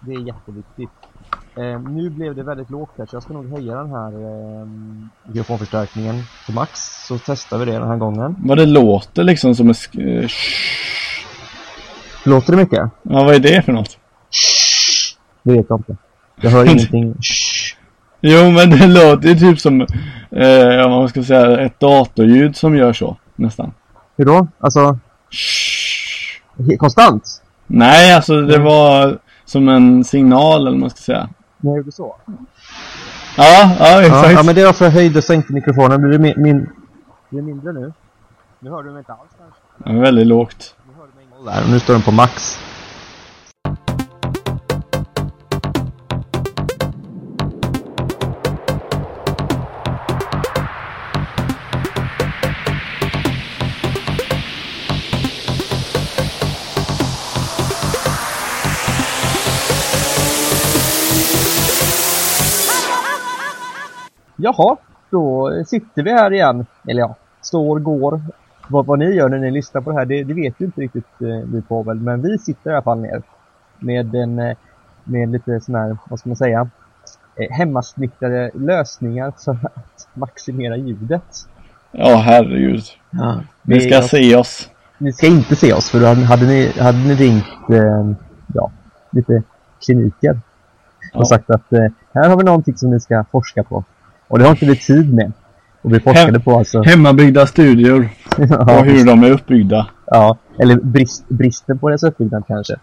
Det är jätteviktigt. Eh, nu blev det väldigt lågt här så jag ska nog höja den här eh, mikrofonförstärkningen till max. Så testar vi det den här gången. Vad det låter liksom som en... sk- eh, Låter det mycket? Ja, vad är det för något? Det vet jag inte. Jag hör ingenting. Jo, men det låter ju typ som, eh, om man ska säga, ett datorljud som gör så, nästan. Hur då? Alltså, konstant? Nej, alltså det var som en signal eller vad man ska säga. Jag gjorde så? Ja, ja exakt. Ja, ja, men det är för jag höjde och sänkte mikrofonen. Blir det, min, min, blir det mindre nu? Nu hör du mig inte alls kanske. Ja, väldigt lågt. Nu hör du mig där. Nu står den på max. Jaha, då sitter vi här igen. Eller ja, står, går. Vad, vad ni gör när ni lyssnar på det här, det, det vet ju inte riktigt eh, vi på väl. Men vi sitter i alla fall ner. Med en, eh, med lite sån här, vad ska man säga, eh, hemmasnickrade lösningar för att maximera ljudet. Ja, herregud. Ja. Ni ska se oss. Ni ska inte se oss för då hade, hade, ni, hade ni ringt eh, ja, lite kliniker och Ja. sagt att eh, här har vi någonting som ni ska forska på. Och det har inte vi tid med. Och vi forskade Hem- på alltså. Hemmabyggda studior ja, och hur de är uppbyggda. ja, eller brist, bristen på dess uppbyggnad kanske.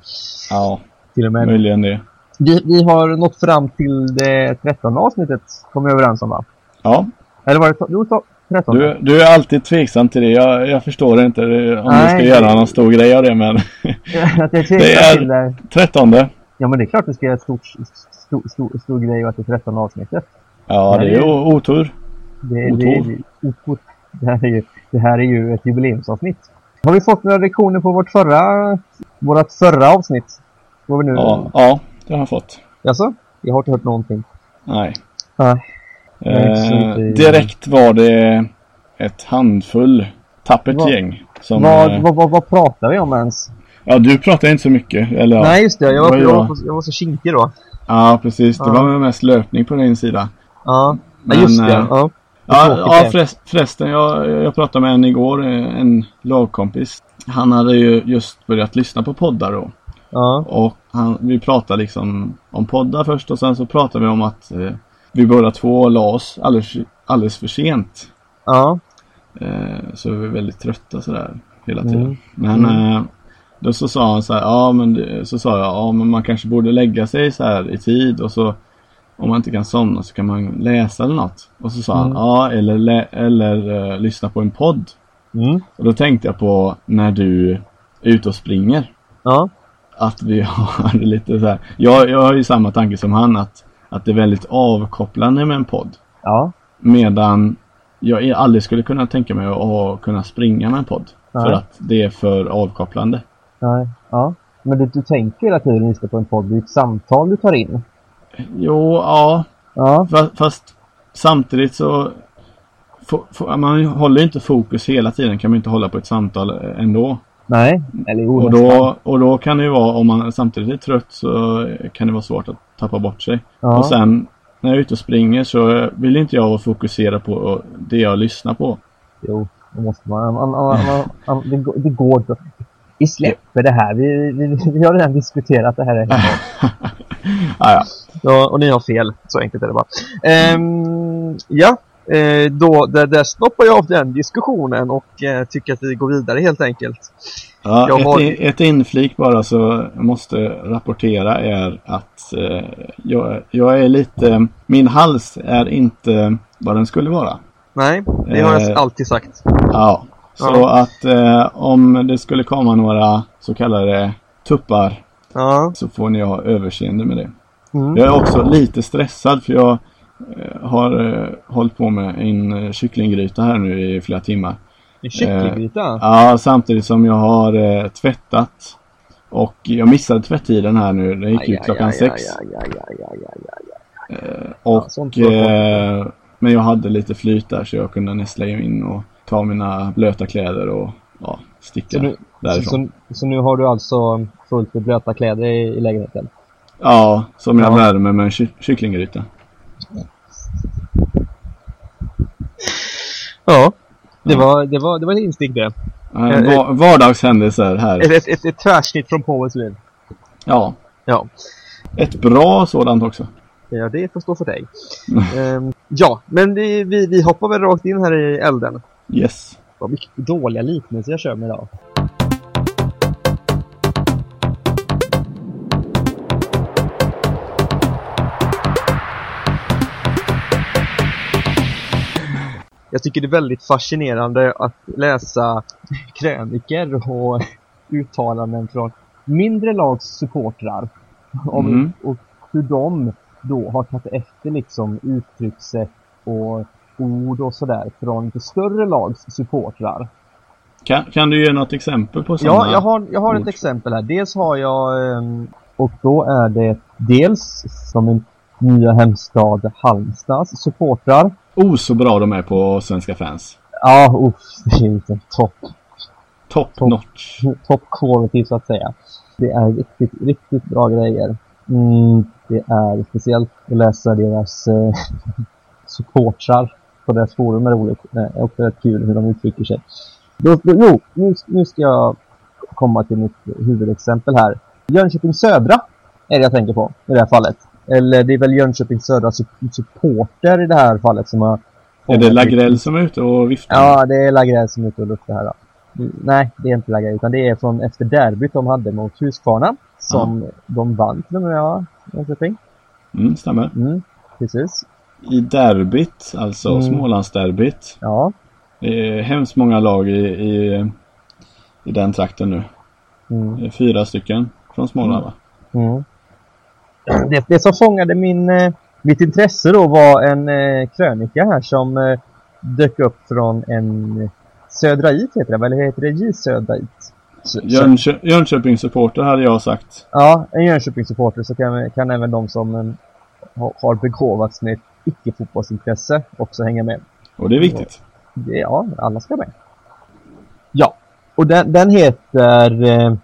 Ja, Till och med. möjligen det. Vi, vi har nått fram till det 13 avsnittet, kom vi överens om va? Ja, Eller var det jo, to- 13? du, du är alltid tveksam till det. Jag, jag förstår inte det- om du Nej, ska det- göra någon stor grej av det, men att jag är Det är- trettonde. Ja men det är klart vi ska göra ett stort, stor, stor, stor grej och att det är 13 avsnittet. Ja, det är otur. Det, det, Otor. det, otor. det, här är ju, det här är ju ett jubileumsavsnitt. Har vi fått några reaktioner på vårt förra, vårt förra avsnitt? Vi nu... Ja, ja, det har jag fått. Jaså? Jag har inte hört någonting. Nej. Nej. Eh, det- direkt var det ett handfull tappert Vad- gäng. Som, vad, eh, vad, vad, vad pratar vi om ens? Ja, du pratar inte så mycket. Eller. Nej just det, jag var, jag, jag- var, jag var så kinkig då. Ja, precis. Det Ja. var mest löpning på din sida. Ja, Men, ja just det. eh, Ja. Ja, ja förrest, förresten. Jag, jag pratade med en igår, eh, en lagkompis. Han hade ju just börjat lyssna på poddar då. Ja. Och han, vi pratade liksom om poddar först och sen så pratade vi om att eh, vi båda två la oss alldeles, alldeles för sent. Ja. Eh, så vi var väldigt trötta sådär hela tiden. Mm. Men eh, då så sa han så här, ja men så sa jag, ja men man kanske borde lägga sig så här i tid och så om man inte kan somna så kan man läsa eller något. Och så sa han, Mm. ja eller, eller eh, lyssna på en podd. Mm. Och då tänkte jag på när du är ute och springer. Ja. Att vi har lite så här, jag, jag har ju samma tanke som han att, att det är väldigt avkopplande med en podd. Ja. Medan jag aldrig skulle kunna tänka mig att, kunna springa med en podd. Nej. För att det är för avkopplande. Nej. Ja. Men du, du tänker hela tiden just på en podd, det är ett samtal du tar in. Jo, ja. Ja. fa- Fast samtidigt så man håller inte fokus hela tiden kan man inte hålla på ett samtal eh, ändå. Nej. Eller Och då, och då kan det ju vara, om man samtidigt är trött så kan det vara svårt att tappa bort sig. Ja. Och sen när jag är ute och springer så vill inte jag fokusera på det jag lyssnar på. Jo, det måste man. man, man, man, man det, går- det går inte. Vi släpper det här. Vi, vi, vi har redan diskuterat det här. ah, ja. Och ni har fel. Så enkelt är det bara. Ehm, ja, eh, då där, där stoppar jag av den diskussionen och eh, tycker att vi går vidare helt enkelt. Ja, Jag har- ett, in- ett inflik bara så måste rapportera är att eh, jag, jag är lite, min hals är inte vad den skulle vara. Nej, det har jag Eh. alltid sagt. Ja, så Ja. att eh, om det skulle komma några så kallade tuppar Ja. så får ni ha överseende med det. Mm. Jag är också lite stressad för jag eh, har eh, hållit på med en eh, kycklinggryta här nu i flera timmar. En kycklinggryta? Ja, samtidigt som jag har eh, tvättat. Och jag missade tvättiden här nu. Den gick Aj, ut klockan aj, sex. Eh, och, var eh, men jag hade lite flyt där så jag kunde nästla in och ta mina blöta kläder och ja, sticka Så nu, så, därifrån. så, så nu har du alltså fullt med blöta kläder i, i lägenheten? Ja, som jag Ja. värmer med en ky- kycklinggryta. Ja. Det Ja. var, det var, det var ett instick det. Ja, Eh, va- Vardagshändelser här. Ett, ett, ett, ett tvärsnitt från Powells liv. Ja. Ja. Ett bra sådant också. Ja, det får stå för dig. Ehm, ja, men vi, vi, vi hoppar väl rakt in här i elden. Yes. Vad mycket dåliga liknelser jag kör med idag. Jag tycker det är väldigt fascinerande att läsa kröniker och uttalanden från mindre lags supportrar om Mm. och hur de då har tagit efter liksom uttryckssätt och ord och sådär från lite större lags supportrar. Kan, kan du ge något exempel på sådana? Ja, jag har, jag har ett ord. exempel här. Dels har jag, ehm, och då är det dels som min nya hemstad Halmstads supportrar. Oh, så bra de är på svenska fans. Ja, uff, det är inte topp, Top Topp. notch. top quality så att säga. Det är riktigt, riktigt bra grejer. Mm, det är speciellt att läsa deras eh, supportrar på deras forum är roligt. Det är kul hur de uttrycker sig. Då, då, jo, nu, nu ska jag komma till mitt huvudexempel här. Jönköping Södra är det jag tänker på i det här fallet. Eller det är väl Jönköping Södra sup- supporter i det här fallet som har... Är det Lagrell som är ute och viftar? Ja, det är Lagrell som är ute och luftar här då. Nej, det är inte Lagrell utan det är från efter derbyt de hade mot Huskvarna. Som de vann till och med, ja, Jönköping. Mm, stämmer. Mm, precis. I derbyt, alltså Mm. Smålandsderbyt. Ja. Det är hemskt många lag i, i, i den trakten nu. Mm. Fyra stycken från Småland va? Mm. Det, det som fångade min, eh, mitt intresse då var en eh, krönika här som eh, dök upp från en Södra It heter det, eller heter det J Södra It? Sö- Sö- Jönkö Jönköpings supporter hade jag sagt. Ja, en Jönköpingssupporter så kan, kan även de som ha- har begåvats med icke-fotbollsintresse också hänga med. Och det är viktigt. Ja, alla ska med. Ja, och den, den heter, eh,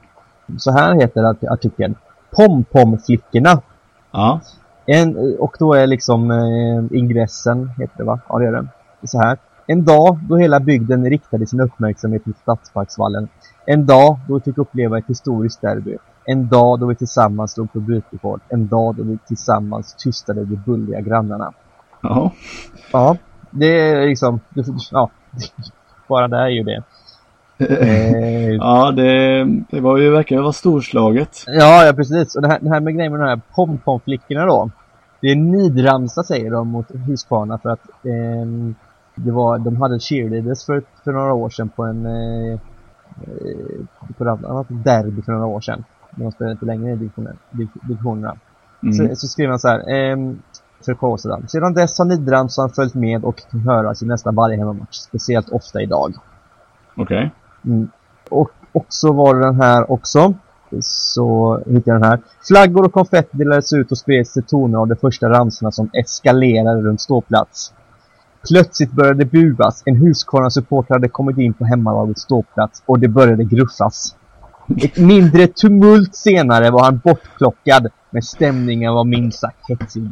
så här heter art- artikeln, Pom-pom-flickorna. Ja. En, och då är liksom eh, ingressen, heter det va? Ja det är den. Så här. En dag då hela bygden riktade sin uppmärksamhet mot Stadsparksvallen. En dag då vi fick uppleva ett historiskt derby. En dag då vi tillsammans stod på brytrekord. En dag då vi tillsammans tystade de bulliga grannarna. Ja. Ja, det är liksom, ja, bara det är ju det. Eh, Ja, det, det var ju, verkar vara storslaget. Ja, ja precis. Och det här, det här med grejen med de här pompomflickorna då. Det är nidramsa säger de mot Huskvarna för att ehm, det var, de hade cheerleaders för, för några år sedan på en eh, eh, på annat derby för några år sedan. De spelade inte längre i divisionerna. Mm. Så, så skrev han så här. ehm, för år sedan. Dess har nidramsan följt med och kan höras i nästan varje hemmamatch. Speciellt ofta idag. Okej. Mm. Och också var det den här också. Så hittade jag den här. Flaggor och konfetti delades ut och spreds till toner av de första ramsorna som eskalerade runt ståplats. Plötsligt började buas. En Huskvarna-supporter hade kommit in på hemmalagets ståplats och det började gruffas. Ett mindre tumult senare var han bortplockad, men stämningen var minst sagt hetsig.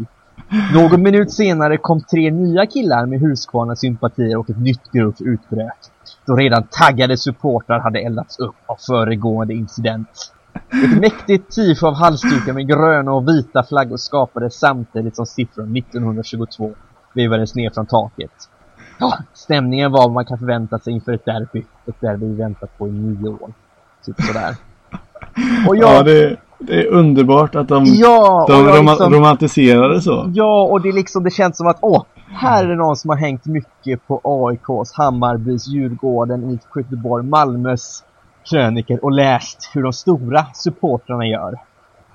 Någon minut senare kom tre nya killar med Huskvarna-sympatier och ett nytt gruff utbröt. Då redan taggade supportrar hade eldats upp av föregående incident. Ett mäktigt tifo av halsdukar med gröna och vita flaggor skapades samtidigt som siffran 1922 vevades ner från taket. Ja, stämningen var vad man kan förvänta sig inför ett derby. Ett derby vi väntat på i nio år. Typ sådär. Och Ja, det, det är underbart att de, Ja, de roma, liksom- romantiserade så. Ja, och det liksom, det känns som att åh, här är det någon som har hängt mycket på AIKs, Hammarbys, Djurgården, IFK Göteborg, Malmös kröniker och läst hur de stora supportrarna gör.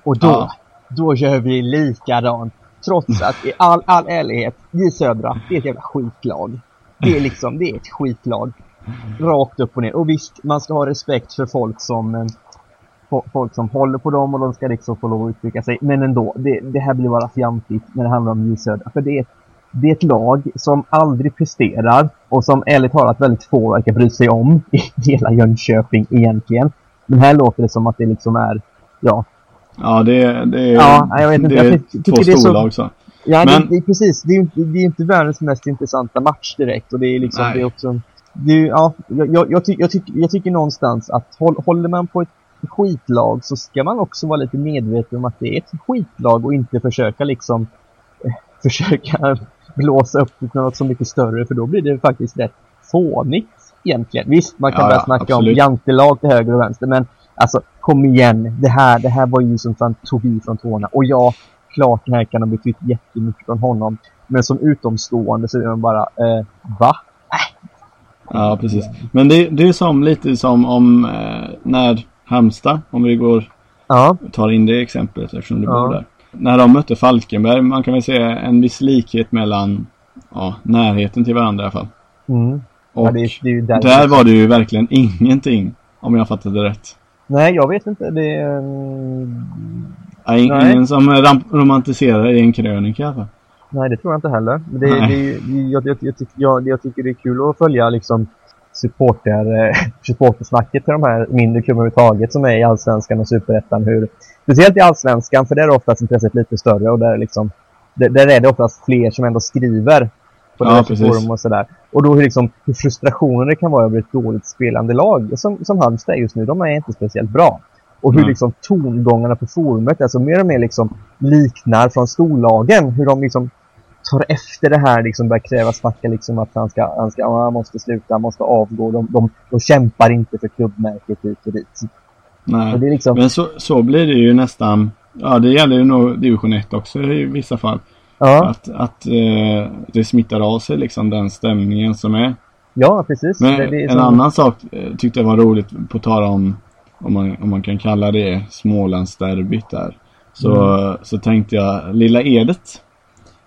Och då, Ja. då gör vi likadant. Trots att i all, all ärlighet, J Södra, det är ett jävla skitlag. Det är liksom, det är ett skitlag. Rakt upp och ner. Och visst, man ska ha respekt för folk som eh, folk som håller på dem och de ska liksom få lov att uttrycka sig. Men ändå, det, det här blir bara fjantigt när det handlar om J Södra. För det är, det är ett lag som aldrig presterar och som ärligt talat väldigt få verkar bry sig om i hela Jönköping egentligen. Men här låter det som att det liksom är, ja, Ja, det, det är, Ja, jag vet inte. det är Jag ty- tycker två storlag så. Ja, Men- det, det är precis. Det är, det är inte världens mest intressanta match direkt. Och det är liksom, Nej. det är också... Det är, ja, jag, jag, jag, ty, jag, tyck, jag tycker någonstans att håll, håller man på ett skitlag så ska man också vara lite medveten om att det är ett skitlag och inte försöka liksom eh, försöka blåsa upp det till något så mycket större för då blir det faktiskt rätt fånigt egentligen. Visst, man kan Ja, börja ja, snacka absolut. om jantelag till höger och vänster men alltså kom igen, det här, det här var ju som fan tog i från tårna och ja, klart det här kan ha betytt jättemycket från honom men som utomstående så är man bara, eh, va? Ja, precis. Men det, det är som lite som om eh, när Halmstad, om vi går Ja, tar in det exemplet eftersom du Ja. bor där. När de mötte Falkenberg, man kan väl se en viss likhet mellan ja, närheten till varandra i alla fall. mm. Och ja det, är, det är där, där var det ju verkligen ingenting, om jag fattade rätt. Nej, jag vet inte, det är... in- Nej. ingen som romantiserar i en krönika i alla fall. Nej, det tror jag inte heller. Men det, det, jag, jag, jag, jag tycker det är kul att följa liksom supporter, eh, supportersnacket till de här mindre klubbarna överhuvudtaget som är i Allsvenskan och Superettan. Hur, speciellt i Allsvenskan, för där är oftast intresset lite större och där, är liksom, där, där är det oftast fler som ändå skriver på Ja, forum och sådär. Och då hur, liksom, hur frustrationen det kan vara över ett dåligt spelande lag. Som, som Halmstad just nu, de är inte speciellt bra. Och hur Nej. liksom tongångarna på forumet, alltså mer och mer liksom liknar från storlagen. Hur de liksom tar efter det här liksom börjar kräva snacka liksom att han ska, han ska, han måste sluta, han måste avgå. De, de, de kämpar inte för klubbmärket hit och dit. Nej. Det är liksom, Men så, så blir det ju nästan, ja det gäller ju nog division 1 också i vissa fall. ja, Att, att eh, det smittar av sig liksom den stämningen som är. ja, precis. Men det, det en som- annan sak eh, tyckte jag var roligt på tal om, om man, om man kan kalla det Smålandsderbyt där. Så, så tänkte jag, Lilla Edet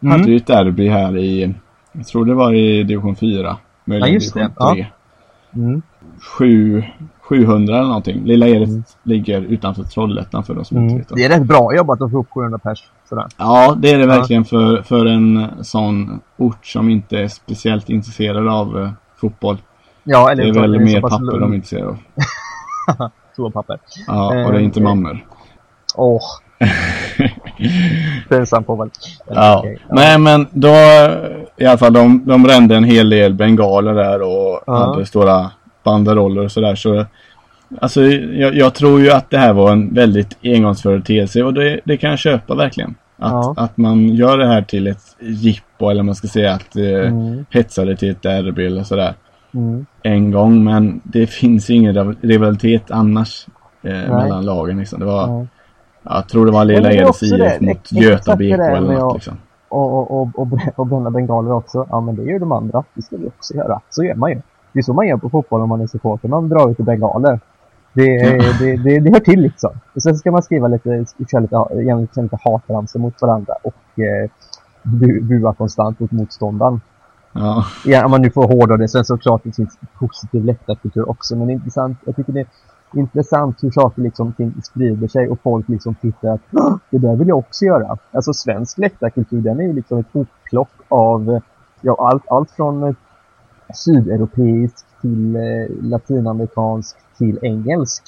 Mm. hade ju ett derby här i, jag tror det var i division 4. Möjligen Ja, just det. division Ja. 3. Mm. Sju- 700 eller någonting. Lilla Edet Mm. ligger utanför Trollhättan för de som inte Mm. vet. Det är rätt bra jobbat att få upp 700 pers. Sådär. Ja, det är det Ja. verkligen för, för en sån ort som inte är speciellt intresserad av eh, fotboll. Ja, eller Det är väl mer papper lugn- de är intresserade av. Toapapper. Ja, och det är inte Eh, mammor. Åh. Pinsam på väl. Ja. Okej, Nej men då i alla fall de, de rände en hel del bengaler där och Ja. hade stora banderoller och sådär så Alltså jag, jag tror ju att det här var en väldigt engångsföreteelse och det, det kan jag köpa verkligen. Att, Ja. att man gör det här till ett jippo eller man ska säga att eh, Mm. hetsa det till ett derby eller sådär. Mm. En gång men det finns ingen rival- rivalitet annars eh, mellan lagen liksom. Det var, Ja. Jag tror det var Lilla också IF mot Göta BK eller något liksom. Och, och, och, och, brä- och bränna bengaler också. Ja, men det gör de andra. Det ska vi också göra. Så gör man ju. Det är så man gör på fotboll om man är supporter. Man drar ut bengaler. Det, det, det, det hör till liksom. Och sen ska man skriva lite, köra lite, köra lite hatramsor mot varandra och eh, bu, bua konstant mot motståndaren. Ja. Ja, om man nu får hårdra det. Sen såklart det finns positiv läktarkultur också. Men det är intressant. Jag tycker det intressant hur saker liksom sprider sig och folk liksom tittar att ah, det där vill jag också göra. Alltså svensk läktarkultur den är ju liksom ett hopplock av ja, allt, allt från eh, sydeuropeisk till eh, latinamerikansk till engelsk.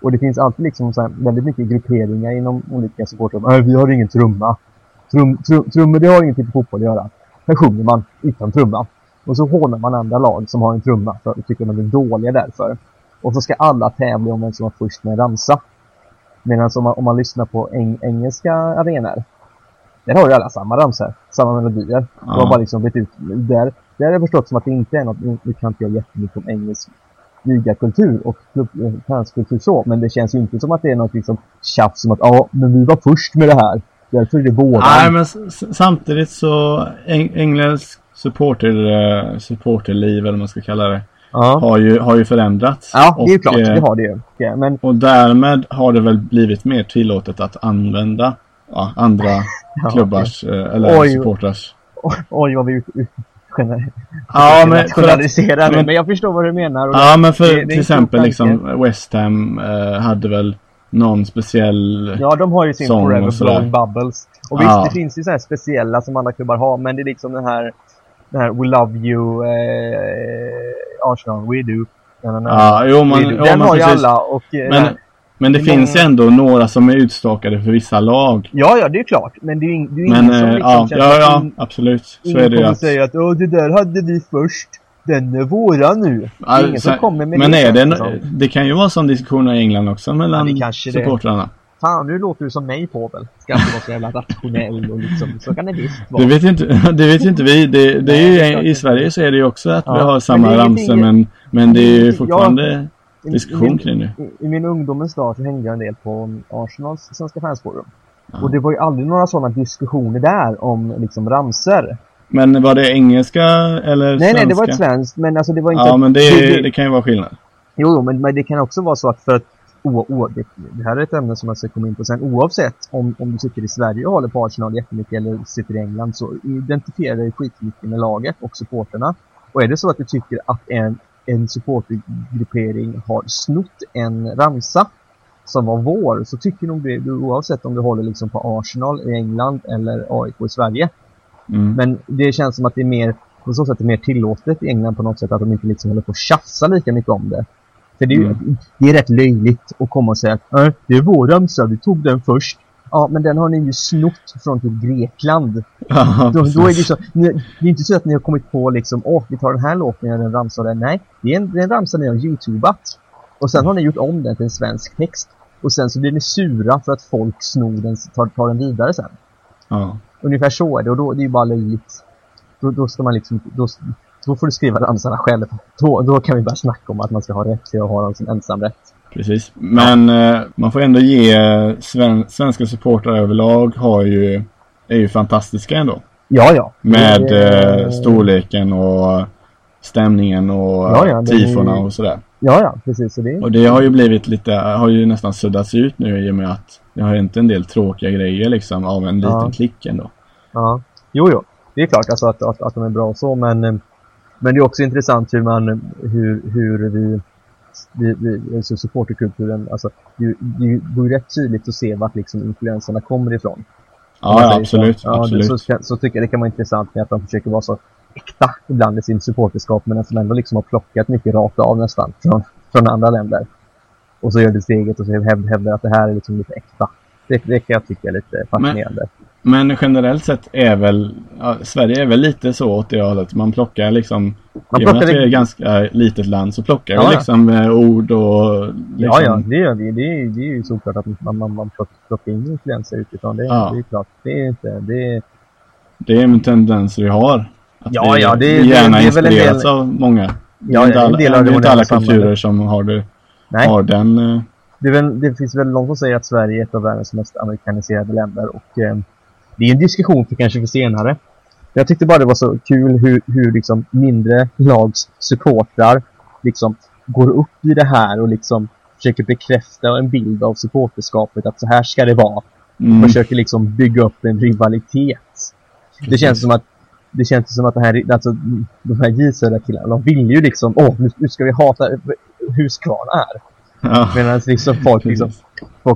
Och det finns alltid liksom så här väldigt mycket grupperingar inom olika supportrar. Vi har ingen trumma. Trum, trum, trummor det har ingenting med fotboll att göra. Här sjunger man utan trumma. Och så hånar man andra lag som har en trumma för att tycker de är dåliga därför. Och så ska alla tävla om vem som var först med en ramsa. Medan om man, om man lyssnar på eng, engelska arenor. Där har ju alla samma ramsor, samma melodier. Ja. De har bara liksom bytt ut. Där, där har jag förstått som att det inte är något, nu kan inte jag jättemycket om engelsk ligakultur och klubb- eh, fanskultur så, men det känns ju inte som att det är något liksom tjafs som att ja, men vi var först med det här. Därför är det våran. Nej men samtidigt så eng engelsk supporter, eh, supporterliv eller vad man ska kalla det. Ja. Har ju, har ju förändrats. ja, det är ju Och, klart. eh, Det har det ju. Ja, Men Och därmed har det väl blivit mer tillåtet att använda ja, andra Ja, klubbars eh, eller Oj. supporters. oj vad vi ut, ut, Ja men, för att, men- men jag förstår vad du menar. Ja, men för det- det till exempel liksom West Ham eh, hade väl någon speciell... Ja, de har ju sin Forever. Blowing Bubbles. Och Ja. visst, det finns ju så här speciella som alla klubbar har, men det är liksom den här, den här We Love You, eh, Arsenal, We Do. Den, Ja, jo, man, Do. jo, den men har ju alla och eh, Men- den, Men det, Det finns många- ändå några som är utstakade för vissa lag. Ja, ja, det är klart. Men det är ju ju Men ingen som eh, liksom ja, känner ja, ja, ing- absolut. Så ingen är det ju att... säga att Åh, det där hade vi först. Den är våra nu. Det är ingen som kommer med men det. är det, det kan ju vara sån diskussioner i England också mellan Ja, kanske det supportrarna. Fan, nu låter du som mig Povel. Ska alltid vara så jävla rationell och liksom, så kan det visst vara. Det vet inte, det vet inte vi. Det, det är ju, I. Sverige så är det ju också att vi Ja, har men samma ramsor men, men det är ju fortfarande I- diskussion min, kring det. I, I min ungdomens dag så hängde jag en del på Arsenals Svenska fansforum. Ja. Och det var ju aldrig några sådana diskussioner där om liksom ramser. Men var det engelska eller Nej, svenska? nej, det var ett svenskt, men alltså det var inte... Ja, men det, det- det, kan ju vara skillnad. Jo, jo men, men det kan också vara så att för att o, o, det, det här är ett ämne som jag ska komma in på sen. Oavsett om, om du sitter i Sverige och håller på Arsenal jättemycket eller sitter i England så identifierar dig skitmycket med laget och supporterna. Och är det så att du tycker att en, en supportergruppering har snott en ramsa som var vår så tycker nog du, oavsett om du håller liksom på Arsenal i England eller AIK i Sverige. Mm. Men det känns som att det är mer, på så sätt är mer tillåtet i England på något sätt att de inte liksom håller på att tjafsa lika mycket om det. För det är, ju, Mm. det är rätt löjligt att komma och säga att äh, det är vår ramsa, vi tog den först. Ja, men den har ni ju snott från typ Grekland. Ja, Då, då är det, så, ni, det är inte så att ni har kommit på liksom, åh, vi tar den här låten och en ramsa och den. Nej, det är en, det är en ramsa ni har youtubat. Och sen har ni gjort om den till en svensk text. Och sen så blir ni sura för att folk snor den, tar, tar den vidare sen. ja. Ungefär så är det och då det är ju bara löjligt. Då, då ska man liksom, då, då får du skriva ramsarna själv. Då, då kan vi börja snacka om att man ska ha rätt till att ha dem som ensamrätt. Precis. Men eh, man får ändå ge eh, sven, svenska supportrar överlag har ju, är ju fantastiska ändå. Ja, ja. Med Det- eh, storleken och stämningen och Ja, ja, tifona och sådär. Ja, ja, precis. Så det, Och det har ju blivit lite, har ju nästan suddats ut nu i och med att det har hänt en del tråkiga grejer liksom av en liten Ja. klick ändå. ja. Jo, jo. Det är klart alltså att, att, att de är bra och så, men, eh, men det är också intressant hur man, hur, hur vi, vi, vi alltså supporterkulturen, alltså det, det går ju rätt tydligt att se vart liksom influenserna kommer ifrån. Ja, ja absolut. Så. Ja, absolut. Det, så, så tycker jag det kan vara intressant med att de försöker vara så äkta ibland i sin supporterskap men att de ändå liksom har plockat mycket rakt av nästan från, från andra länder. Och så gör det steget och så häv, hävdar att det här är liksom lite äkta. Det, det kan jag tycka är lite fascinerande. Men generellt sett är väl, ja, Sverige är väl lite så åt det hållet. Man plockar liksom, Man i och med plockar att vi är det- ett ganska litet land så plockar Ja, vi ja. liksom eh, ord och liksom, Ja, ja, det gör vi. Det är, det är ju såklart att man, man, man plock- plockar in influenser utifrån. Det, Ja. det är klart. Det är inte... Det är, det är en tendens vi har. Att Ja, vi, ja, det- vi det- gärna det är väl en del- inspirerats av många. Det Ja, är inte alla, del av det det är inte alla kulturer som har, det, nej. har den. eh, Det, väl, det finns väl någon som säger att Sverige är ett av världens mest amerikaniserade länder och eh, det är en diskussion för kanske för senare. Jag tyckte bara det var så kul hur, hur liksom mindre lags supportrar liksom går upp i det här och liksom försöker bekräfta en bild av supporterskapet att så här ska det vara. Mm, Försöker liksom bygga upp en rivalitet. Det känns som att det känns som att det här, alltså, de här j killarna de vill ju liksom, åh, nu, nu ska vi hata Huskvarna här. ja, Medan liksom folk, liksom,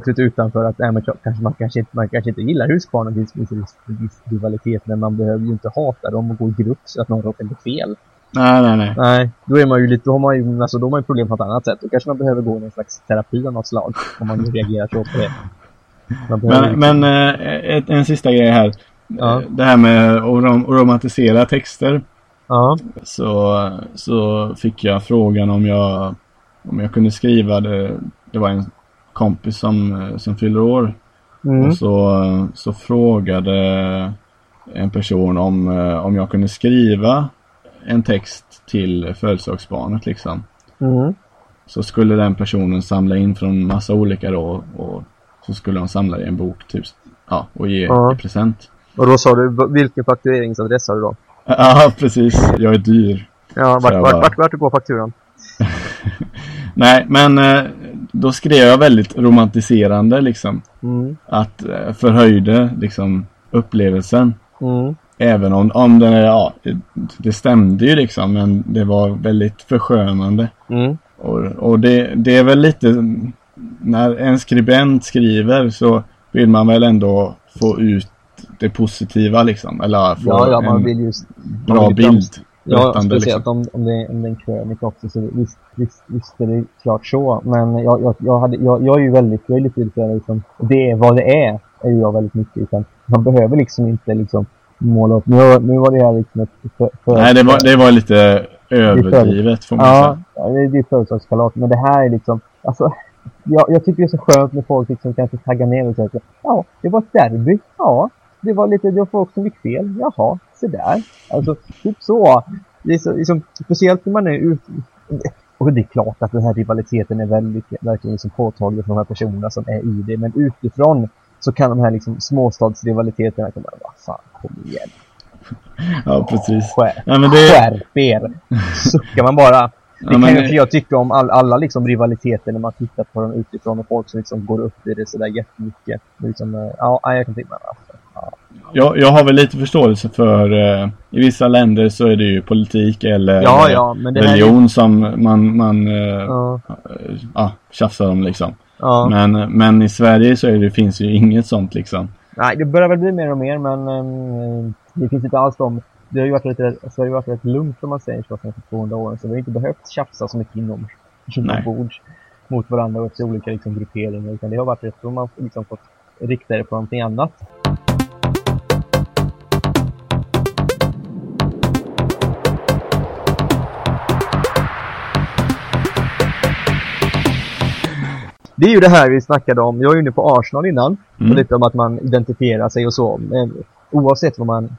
lite utanför att nej, kanske, man, kanske inte, man kanske inte gillar Huskvarna, det finns en viss, rivalitet, men man behöver ju inte hata dem och gå i grupp så att någon råkar bli fel. Nej, nej, nej. Nej, då är man ju lite, då har man ju, alltså, då har man ju problem på ett annat sätt. Då kanske man behöver gå i någon slags terapi av något slag, om man reagerar så på det. Men, men eh, ett, en sista grej här. Ja. Eh, Det här med att rom- romantisera texter. Ja, Så, så fick jag frågan om jag, om jag kunde skriva det. Det var en kompis som, eh, som fyller år. mm. Och så, så frågade en person om, eh, om jag kunde skriva en text till födelsedagsbarnet liksom. Mm. Så skulle den personen samla in från massa olika då och så skulle de samla i en bok typ. Ja, och ge Ja. i present. Och då sa du, vilken faktureringsadress har du då? Ja, precis. Jag är dyr. Ja, vart, vart, bara- vart, vart går fakturan? Nej, men eh, då skrev jag väldigt romantiserande liksom. Mm. Att eh, förhöjde liksom upplevelsen. Mm. Även om, om det, ja, det stämde ju liksom men det var väldigt förskönande. Mm. Och, och det, det är väl lite, när en skribent skriver så vill man väl ändå få ut det positiva liksom. Eller få Ja, ja, man en vill ju... bra man vill bild. Ja, speciellt liksom. om, om, det, om det är en krönika också. Så visst, visst, visst är det klart så. Men jag, jag, jag, hade, jag, jag är ju väldigt, jag är lite irriterad liksom. Det är vad det är, är jag väldigt mycket. Utan man behöver liksom inte liksom måla upp. Nu, nu var det här liksom ett... För, för, Nej, det var, det var lite överdrivet får man ja, säga. Ja, det, är födelsedagskalas. Men det här är liksom... Alltså, jag, jag tycker det är så skönt när folk liksom kanske taggar ner och säger ja, det var ett derby. Ja, det var lite, det var folk som gick fel. Jaha, se där. Alltså, typ så. Det är så liksom, speciellt när man är ute och det är klart att den här rivaliteten är väldigt, verkligen liksom påtaglig för de här personerna som är i det. Men utifrån så kan de här liksom småstadsrivaliteterna komma, vad fan, kom igen. Ja, precis. Skär, ja, men det... Skärp er! Suckar man bara. Det ja, kan ju jag tycka om all, alla liksom rivaliteter när man tittar på dem utifrån och folk som liksom går upp i det sådär jättemycket. Liksom, eh, ja, jag kan tänka mig. Jag, jag har väl lite förståelse för eh, i vissa länder så är det ju politik eller ja, ja, religion är... som man, man eh, ja. Eh, tjafsar om liksom. Ja. Men, men i Sverige så det, finns ju inget sånt liksom. Nej, det börjar väl bli mer och mer men um, det finns inte alls de det har ju varit lite, alltså det har ju varit rätt lugnt om man säger så för 200 år så vi har inte behövt tjafsa så mycket inom, inombords mot varandra och till olika liksom, grupperingar utan det har varit rätt, då man liksom fått rikta det på någonting annat. Det är ju det här vi snackade om. Jag var inne på Arsenal innan. Mm. Och lite om att man identifierar sig och så. Men oavsett var man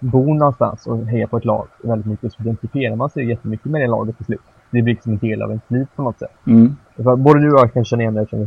bor någonstans och hejar på ett lag väldigt mycket så identifierar man sig jättemycket med det laget till slut. Det blir liksom en del av ens liv på något sätt. Mm. Både du och jag kan känna igen det eftersom vi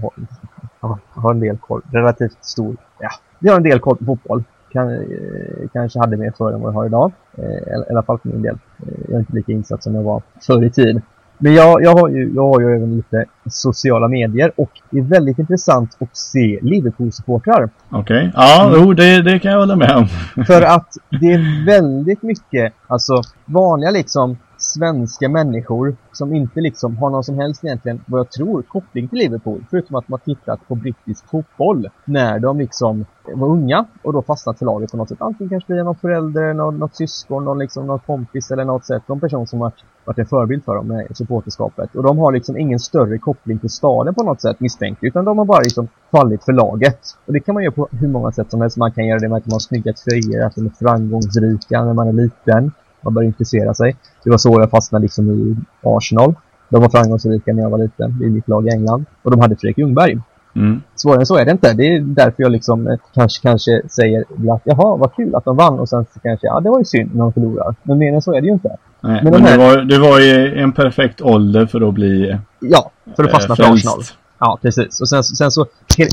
har, har en del koll, relativt stor, ja, vi har en del koll på fotboll. Kan, eh, kanske hade mer förr än vad jag har idag. Eh, I alla fall för min del. Eh, jag är inte lika insatt som jag var förr i tiden. Men jag, jag, har ju, jag har ju även lite sociala medier och det är väldigt intressant att se Liverpool-supportrar. Okej, okay. ja, mm. jo, det, det kan jag hålla med om. För att det är väldigt mycket, alltså vanliga liksom svenska människor som inte liksom har någon som helst egentligen, vad jag tror, koppling till Liverpool. Förutom att man tittat på brittisk fotboll när de liksom var unga och då fastnat för laget på något sätt. Antingen kanske via någon förälder, någon, något syskon, någon, liksom, någon kompis eller något sätt. Någon person som varit, varit en förebild för dem med supporterskapet. Och de har liksom ingen större koppling till staden på något sätt misstänkt. Utan de har bara liksom fallit för laget. Och det kan man göra på hur många sätt som helst. Man kan göra det med att man har snygga tröjor, att de är framgångsrika när man är liten man börjar intressera sig. Det var så jag fastnade liksom i Arsenal. De var framgångsrika när jag var liten i mitt lag i England. Och de hade Fredrik Ljungberg. Mm. Svårare än så är det inte. Det är därför jag liksom eh, kanske, kanske säger att jaha, vad kul att de vann och sen så kanske, ja det var ju synd när de förlorar. Men mer än så är det ju inte. Nej, men, men här... det, var, det var i en perfekt ålder för att bli Ja, för att fastna äh, för Arsenal. Ja, precis. Och sen, sen så,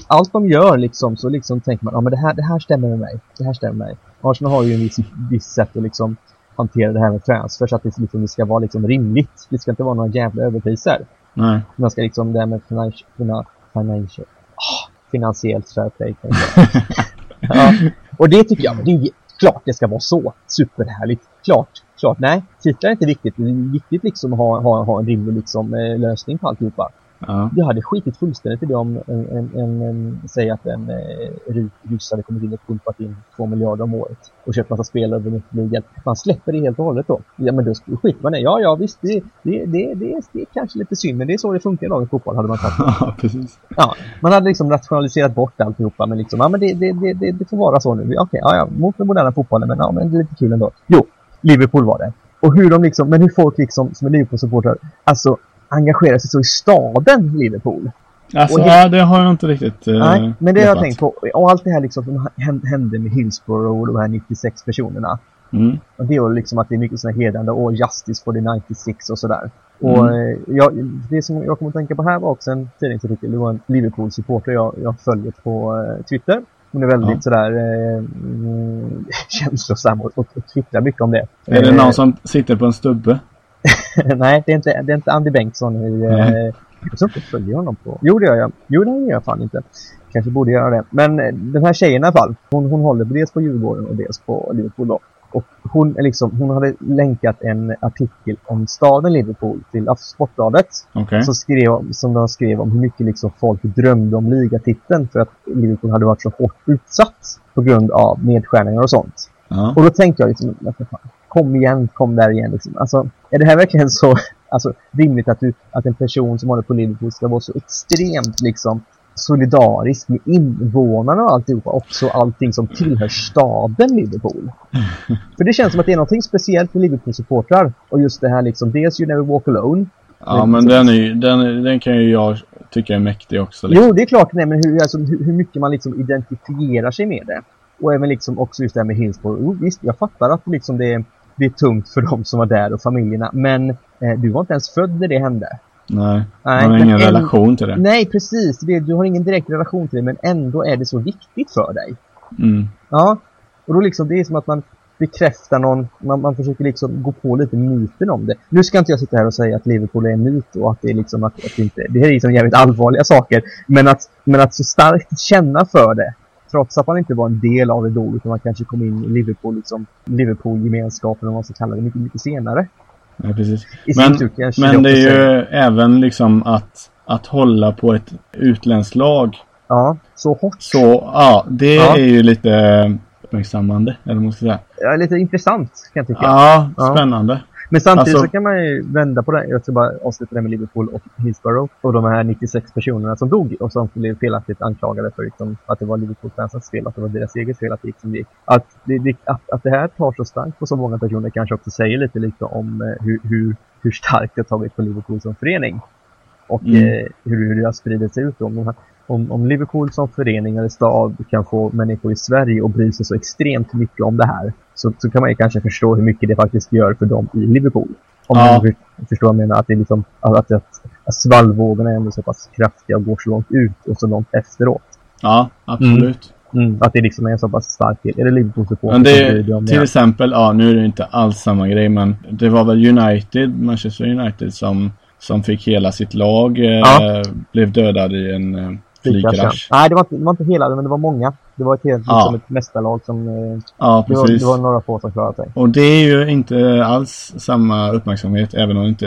allt de gör liksom, så liksom tänker man, ja men det här, det här stämmer med mig. Det här stämmer med mig. Arsenal har ju en viss, viss sätt att liksom hantera det här med transfer så att det, liksom, det ska vara liksom rimligt. Det ska inte vara några jävla överpriser. Nej. Man ska liksom det här med financial, financial oh, finansiellt fair play. ja. Och det tycker jag, det är klart det ska vara så. Superhärligt. Klart, klart. Nej, titlar är inte viktigt. Det är viktigt liksom att ha, ha, ha en rimlig liksom, eh, lösning på alltihopa. Ja. Jag hade skitit fullständigt i det om en, en, en, en säg att en eh, rik ryss hade kommit in och pumpat in två miljarder om året och köpt massa spelare över ligan. Man släpper det helt och hållet då. Ja men då skiter man i Ja ja visst, det, det, det, det, är kanske lite synd men det är så det funkar i dagens fotboll hade man sagt. Ja precis. Ja, man hade liksom rationaliserat bort alltihopa men liksom, ja men det, det, det, det, får vara så nu. Okej, ja ja, mot den moderna fotbollen men ja men det är lite kul ändå. Jo, Liverpool var det. Och hur de liksom, men hur folk liksom som är Liverpool-supportrar, alltså engagera sig så i staden Liverpool. Alltså, det, ja, det har jag inte riktigt uh, Nej, men det har jag tänkt på. Och allt det här liksom som hände med Hillsborough och de här 96 personerna. Mm. Och det är liksom att det är mycket sådana hedrande och Justice for the 96 och sådär. Mm. Och eh, jag, det som jag kommer att tänka på här var också en tidningsartikel. Det var en Liverpool-supporter jag, jag följer på uh, Twitter. Hon är väldigt ja. sådär eh, känslosam och, och, och twittrar mycket om det. Är det någon som sitter på en stubbe? Nej, det är, inte, det är inte Andy Bengtsson i... Eh, jag tror inte jag följer honom på... Jo, det gör jag. Jo, det gör jag fan inte. Kanske borde göra det. Men eh, den här tjejen i alla fall, hon, hon håller dels på Djurgården och dels på Liverpool då. Och hon, liksom, hon hade länkat en artikel om staden Liverpool till Sportbladet. Okay. Som, skrev, som de skrev om hur mycket liksom folk drömde om ligatiteln för att Liverpool hade varit så hårt utsatt på grund av nedskärningar och sånt. Ja. Och då tänkte jag liksom, kom igen, kom där igen. Liksom. Alltså, är det här verkligen så alltså, rimligt att, du, att en person som håller på Liverpool ska vara så extremt liksom solidarisk med invånarna och alltihopa. Också allting som tillhör staden Liverpool. För det känns som att det är någonting speciellt med Liverpool-supportrar. Och just det här liksom, dels You Never Walk Alone. Ja, men den, är, den, den kan ju jag tycka är mäktig också. Liksom. Jo, det är klart. Nej, men hur, alltså, hur, hur mycket man liksom identifierar sig med det. Och även liksom också just det här med Hillsborough. Oh, visst, jag fattar att liksom det, det är tungt för de som var där och familjerna. Men eh, du var inte ens född när det hände. Nej, nej man har ingen en, relation till det. Nej, precis. Du har ingen direkt relation till det, men ändå är det så viktigt för dig. Mm. Ja, och då liksom, det är som att man bekräftar någon, man, man försöker liksom gå på lite myten om det. Nu ska inte jag sitta här och säga att Liverpool är en myt och att det är liksom att, att det inte, det är liksom jävligt allvarliga saker. Men att, men att så starkt känna för det, trots att man inte var en del av det då, utan man kanske kom in i Liverpool, liksom, Liverpool-gemenskapen, om man ska kalla det, mycket, mycket senare. Ja, precis. Men, men det är ju även liksom att, att hålla på ett utländskt lag. Ja, så hårt. Så, ja, det ja. är ju lite uppmärksammande, eller vad man ska säga. Ja, lite intressant kan jag tycka. Ja, spännande. Men samtidigt alltså, så kan man ju vända på det. Jag ska bara avsluta det med Liverpool och Hillsborough. Och de här 96 personerna som dog och som blev felaktigt anklagade för liksom, att det var Liverpool-fansens fel, att det var deras eget fel att det gick som det gick. Att det, att, att det här tar så starkt på så många personer kanske också säger lite lite om eh, hur, hur, hur starkt det har tagit på Liverpool som förening. Och mm. eh, hur, hur det har spridit sig ut. Om, de här, om, om Liverpool som förening eller stad kan få människor i Sverige att bry sig så extremt mycket om det här så, så kan man ju kanske förstå hur mycket det faktiskt gör för dem i Liverpool. Om ja. man förstår vad jag menar. Att, det liksom, att, att, att svallvågorna är ändå så pass kraftiga och går så långt ut och så långt efteråt. Ja, absolut. Mm. Mm, att det liksom är en så pass stark del. Är det Liverpool-supporter Men det, det till exempel, ja nu är det inte alls samma grej men det var väl United, Manchester United som, som fick hela sitt lag, eh, ja. blev dödad i en eh, flygkrasch. Nej, det var, inte, det var inte hela, men det var många. Det var ett helt ja. liksom ett mästarlag som... Eh, ja, precis. Det var, det var några få som klarade sig. Och det är ju inte alls samma uppmärksamhet, även om det inte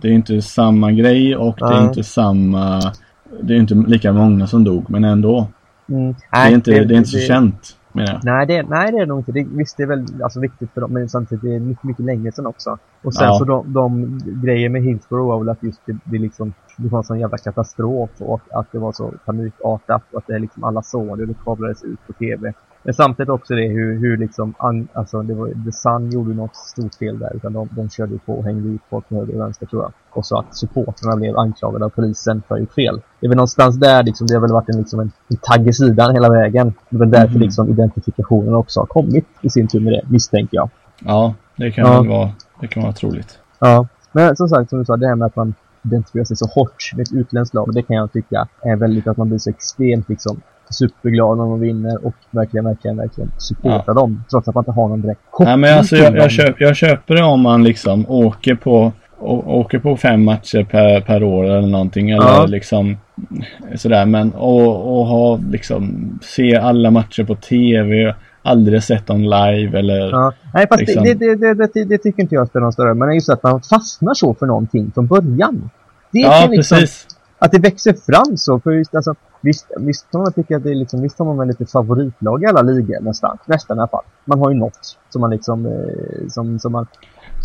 det är inte samma grej och Nej. det är inte samma... Det är inte lika många som dog, men ändå. Mm. det, är inte, det, det är inte så det, känt. Nej det, nej, det är nog inte. Det, visst, det är väl alltså, viktigt för dem, men samtidigt det är mycket, mycket längre sedan också. Och sen ja. så de, de grejer med Hillsborough var väl att just det, det liksom det var en sån jävla katastrof och att det var så panikartat och att det liksom alla såg det och det kablades ut på tv. Men samtidigt också det hur, hur liksom, alltså det var, The Sun gjorde något stort fel där utan de, de körde på och hängde ut folk på höger och vänster tror jag. Och så att supporterna blev anklagade av polisen för att gjort fel. Det är väl någonstans där liksom, det har väl varit en, liksom en, en tagg i sidan hela vägen. Det är väl därför mm. liksom identifikationen också har kommit i sin tur med det, misstänker jag. Ja, det kan ja. väl vara, det kan vara troligt. Ja, men som sagt som du sa, det här med att man identifiera sig så hårt med ett utländskt lag. Det kan jag tycka är väldigt att man blir så extremt liksom superglad när man vinner och verkligen, verkligen, verkligen supportar ja. dem. Trots att man inte har någon direkt koppling Nej, men alltså jag, jag, köp, jag köper det om man liksom åker på åker på fem matcher per, per år eller någonting eller ja. liksom sådär men och, och ha liksom se alla matcher på tv aldrig sett dem live eller... Ja. Nej, fast liksom... det, det, det, det, tycker inte jag spelar någon större Men just att man fastnar så för någonting från början. Det ja, liksom, precis. Att det växer fram så. För just, alltså, visst, visst kan man tycka att det är liksom, visst har man väl lite favoritlag i alla ligor nästan. Nästan i alla fall. Man har ju något som man liksom, eh, som, som man,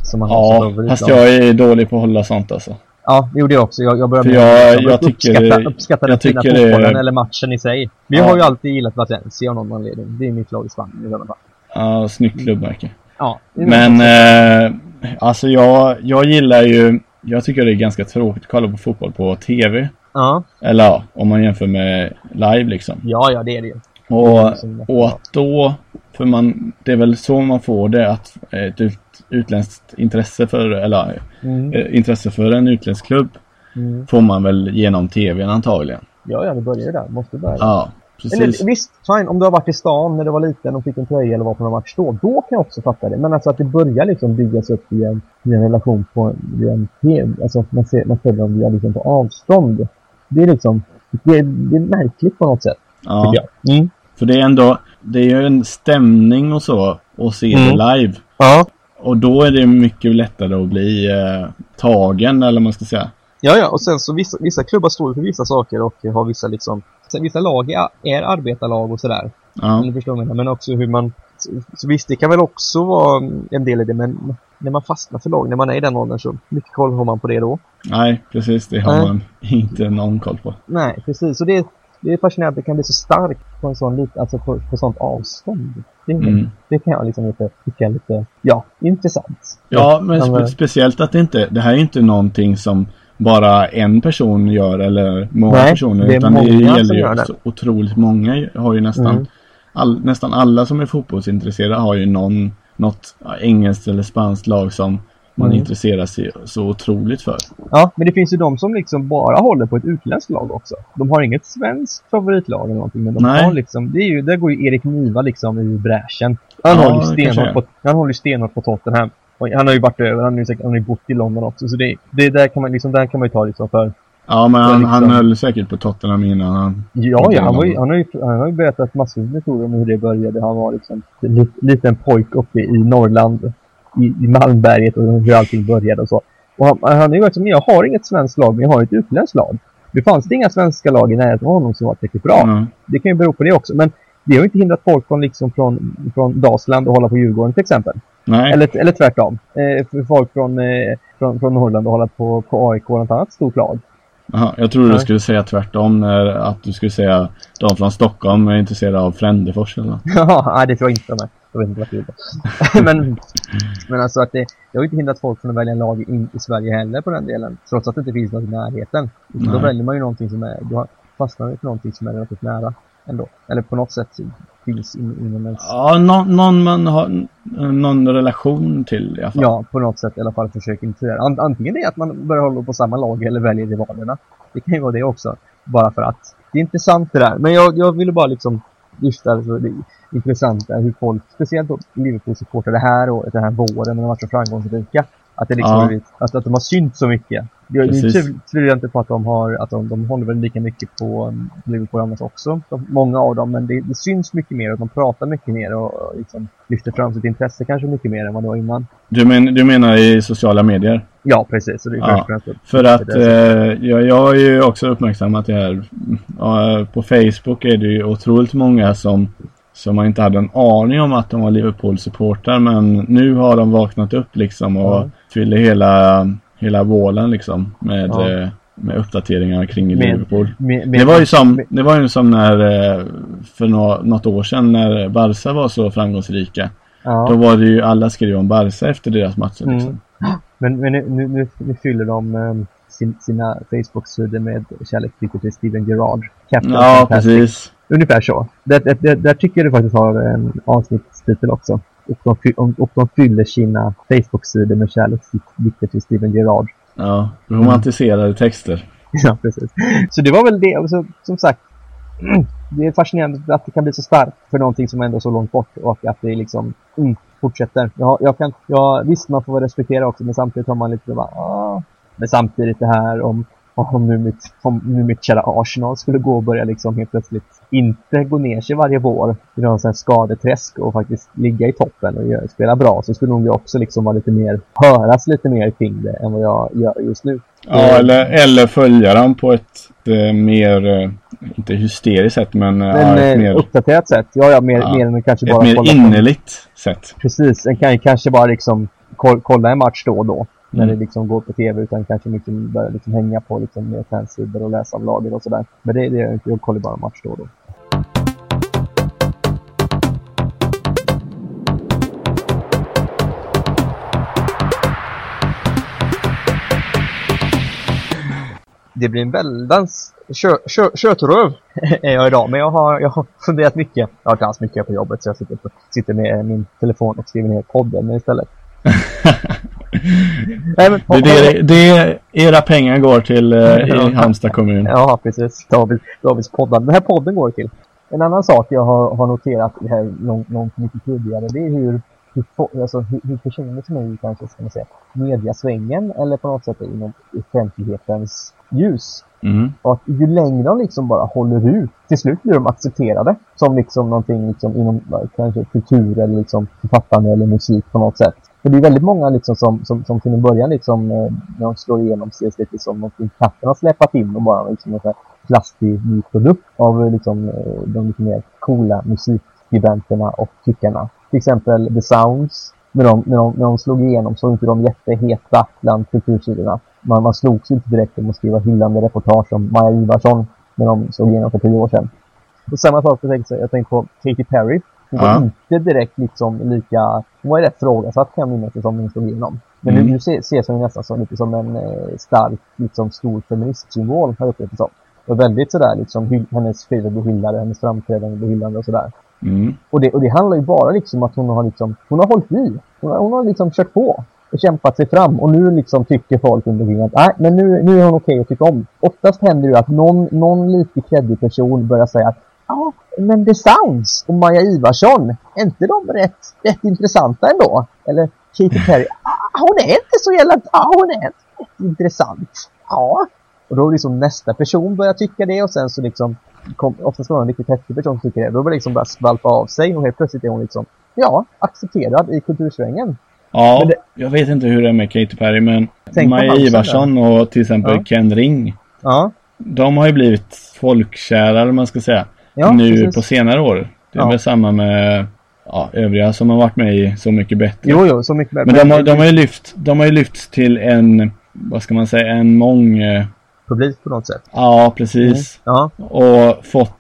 som man ja, har som fast jag är dålig på att hålla sånt alltså. Ja, det gjorde jag också. Jag, jag började jag, jag, jag tycker, uppskatta, uppskatta den fina fotbollen eller matchen i sig. Vi ja. har ju alltid gillat Valencia av någon anledning. Det är mitt lag i Spanien i alla fall. Ja, snyggt klubbmärke. Ja. Men eh, alltså jag, jag gillar ju, jag tycker det är ganska tråkigt att kolla på fotboll på TV. Ja. Eller ja, om man jämför med live liksom. Ja, ja det är det ju. Och, och att då, för man, det är väl så man får det att ut, utländskt intresse för, eller mm. Eh, intresse för en utländsk klubb mm. får man väl genom tvn antagligen. Ja, ja, det börjar ju där. Måste börja. Ja, precis. Eller, visst, fine, om du har varit i stan när du var liten och fick en tröja eller var på någon match då, då kan jag också fatta det. Men alltså att det börjar liksom byggas upp i en, i en relation på i en TV, alltså man ser, man ser dem via liksom på avstånd. Det är liksom, det, det är märkligt på något sätt. Ja. Mm. För det är ändå, det är ju en stämning och så att se mm. det live. Ja. Och då är det mycket lättare att bli eh, tagen eller vad man ska säga. Ja, ja, och sen så vissa, vissa klubbar står för vissa saker och har vissa liksom vissa lag är, är arbetarlag och sådär. Ja. Eller förstår man, men också hur man Så, visst, det kan väl också vara en del i det, men när man fastnar för lag, när man är i den åldern så mycket koll har man på det då. Nej, precis. Det har Nej. man inte någon koll på. Nej, precis. Så det, det är fascinerande att det kan bli så starkt på en sån alltså på, på sånt avstånd. Det, mm. det kan jag liksom lite, tycka lite, ja, intressant. Ja, men spe speciellt att det inte, det här är inte någonting som bara en person gör eller många Nej, personer. Det utan det gäller ju det. otroligt många har ju nästan, mm. all, nästan alla som är fotbollsintresserade har ju någon, något engelskt eller spanskt lag som man mm. intresserar sig så otroligt för. Ja, men det finns ju de som liksom bara håller på ett utländskt lag också. De har inget svenskt favoritlag eller någonting, men de Nej. har liksom, det är ju, där går ju Erik Niva liksom i bräschen. Han, ja, håller stenhårt på, han håller stenhårt på Tottenham. Och han har ju varit över, han har ju, han har ju bott i London också, så det, det där kan man liksom, där kan man ju ta liksom för Ja, men han, liksom... han höll säkert på Tottenham innan han... Ja, ja han, var ju, han, har ju, han har ju berättat massor med historier om hur det började. Han var liksom en liten pojk uppe i Norrland i, i Malmberget och hur allting började och så. Och han, han är ju liksom, jag har inget svenskt lag, men jag har ett utländskt lag. Det fanns det inga svenska lag i närheten av honom som var tillräckligt bra. Mm. Det kan ju bero på det också, men det har inte hindrat folk från, liksom från, från Dalsland att hålla på Djurgården till exempel. Nej. Eller, eller tvärtom. Eh, folk från, eh, från, från Norrland att hålla på, på AIK och något annat stort lag. Aha, jag trodde du skulle säga tvärtom, att du skulle säga de från Stockholm är intresserade av Frändefors eller något. Ja, det tror jag inte. Nej. Jag vet inte varför det men, men alltså att det, det har inte hindrat folk från att välja en lag in i Sverige heller på den delen. Trots att det inte finns något i närheten. Då väljer man ju någonting som är, då fastnar för någonting som är relativt nära ändå. Eller på något sätt finns in, inom ens... Ja, någon, någon man har någon relation till i alla fall. Ja, på något sätt i alla fall försöker intressera. Antingen det är att man börjar hålla på samma lag eller väljer rivalerna. Det kan ju vara det också. Bara för att. Det är intressant det där. Men jag, jag ville bara liksom lyfta alltså, det intressanta hur folk, speciellt Liverpool-supportrar det här året, den här våren när de har varit så framgångsrika. Att, det liksom ja. att, att de har synt så mycket. Jag tvivlar inte på att de har, att de, de håller väl lika mycket på um, Liverpool annars också. De, många av dem, men det, det, syns mycket mer och de pratar mycket mer och, och liksom lyfter fram sitt intresse kanske mycket mer än vad det var innan. Du, men, du menar i sociala medier? Ja, precis. Så det är ja, för att eh, jag, jag har ju också uppmärksammat det här. Ja, på Facebook är det ju otroligt många som som man inte hade en aning om att de var Liverpool-supportrar men nu har de vaknat upp liksom och mm. fyller hela, hela vålen liksom med, ja. eh, med uppdateringar kring med, Liverpool. Med, med, det, var ju som, det var ju som när eh, för nå, något år sedan när Barca var så framgångsrika. Ja. Då var det ju alla skrev om Barca efter deras matcher mm. liksom. Men, men nu, nu, nu fyller de um, sin, sina Facebook-sidor med kärlek till Steven Gerrard. Captain ja, precis. Ungefär så. Där, där, där tycker jag du faktiskt har en avsnittstitel också. Och de, och de fyller sina Facebook-sidor med kärleksdikter till Steven Gerrard. Ja, romantiserade texter. Ja, precis. Så det var väl det. Alltså, som sagt, det är fascinerande att det kan bli så starkt för någonting som ändå är så långt bort och att det liksom mm, fortsätter. Jag, jag kan, jag, visst, man får respektera också, men samtidigt har man lite bara, ah. Men samtidigt det här om om nu mitt, om nu mitt kära Arsenal skulle gå och börja liksom helt plötsligt inte gå ner sig varje vår i någon sån skadeträsk och faktiskt ligga i toppen och spela bra så skulle nog också liksom vara lite mer, höras lite mer kring det än vad jag gör just nu. Ja, eller, eller följa dem på ett eh, mer, eh, inte hysteriskt sätt men, men ja, ett eh, mer uppdaterat sätt. Ja, ja, mer, ja, mer än kanske bara Ett mer innerligt på. sätt. Precis, en kan kanske bara liksom kolla en match då och då när mm. det liksom går på tv utan kanske mycket börjar liksom hänga på liksom mer fansidor och läsa om laget och sådär. Men det, det är inte, jag kollar bara match då och då. det blir en väldans kö, kö, kötröv är jag idag. Men jag har, jag har funderat mycket. Jag har inte alls mycket på jobbet så jag sitter, sitter med min telefon och skriver ner podden istället. Nej, men, det, det, det, era pengar går till eh, i Halmstad kommun. Ja, precis. David, Davids poddar. Den här podden går till. En annan sak jag har, har noterat det här långt, långt mycket tidigare, det är hur, hur, alltså, hur, hur personer som är i kanske, ska man säga, mediasvängen eller på något sätt inom offentlighetens ljus. Mm. Och att ju längre de liksom bara håller ut, till slut blir de accepterade som liksom någonting liksom inom kanske kultur eller liksom författande eller musik på något sätt. För det är väldigt många liksom som, som, som till en början liksom, eh, när de slår igenom ses lite som någonting katten har släpat in och bara liksom en plastig ny produkt av eh, liksom, eh, de lite mer coola musikgiganterna och tyckarna. till exempel The Sounds, när de, när de, när de slog igenom så var inte de jätteheta bland kultursidorna. Man, man slogs inte direkt om att skriva hyllande reportage om Maja Ivarsson när de slog igenom för tio år sedan. Och samma sak, jag tänkte, jag tänkte på Katy Perry. Hon var Ja. inte direkt liksom lika... Hon var ju rätt frågasatt kan jag minnas det som hon slog igenom. Men Mm. nu, nu ses, hon nästan som, lite som en eh, stark, liksom stor feministsymbol har jag upplevt det som. Och väldigt sådär liksom, hennes skivor blir hyllade, hennes framträdande blir hyllade och sådär. Mm. Och det, och det handlar ju bara liksom att hon har liksom, hon har hållit i. Hon har, hon har liksom kört på och kämpat sig fram och nu liksom tycker folk under omkring att nej, men nu, nu är hon okej att tycka om. Oftast händer det ju att någon, någon lite kreddig person börjar säga att ja, men The Sounds och Maja Ivarsson, är inte de rätt, rätt intressanta ändå? Eller Katy Perry, ah, hon är inte så jävla, ja hon är rätt intressant. Ja. Och då liksom nästa person börjar tycka det och sen så liksom kom, oftast var det en riktigt häftig person som tycker det. Då börjar det liksom bara skvalpa av sig och helt plötsligt är hon liksom, ja, accepterad i kultursvängen. Ja, det- jag vet inte hur det är med Katy Perry men Tänk Maja Ivarsson och till exempel Ja. Ken Ring. Ja, De har ju blivit folkkära eller man ska säga. Ja nu precis. på senare år. Det är Ja. väl samma med ja, övriga som har varit med i Så mycket bättre. Jo, jo, så mycket Men de har, de har ju lyft, de har ju lyft till en, vad ska man säga, en mång... eh, publik på något sätt. Ja, precis. Ja. Och fått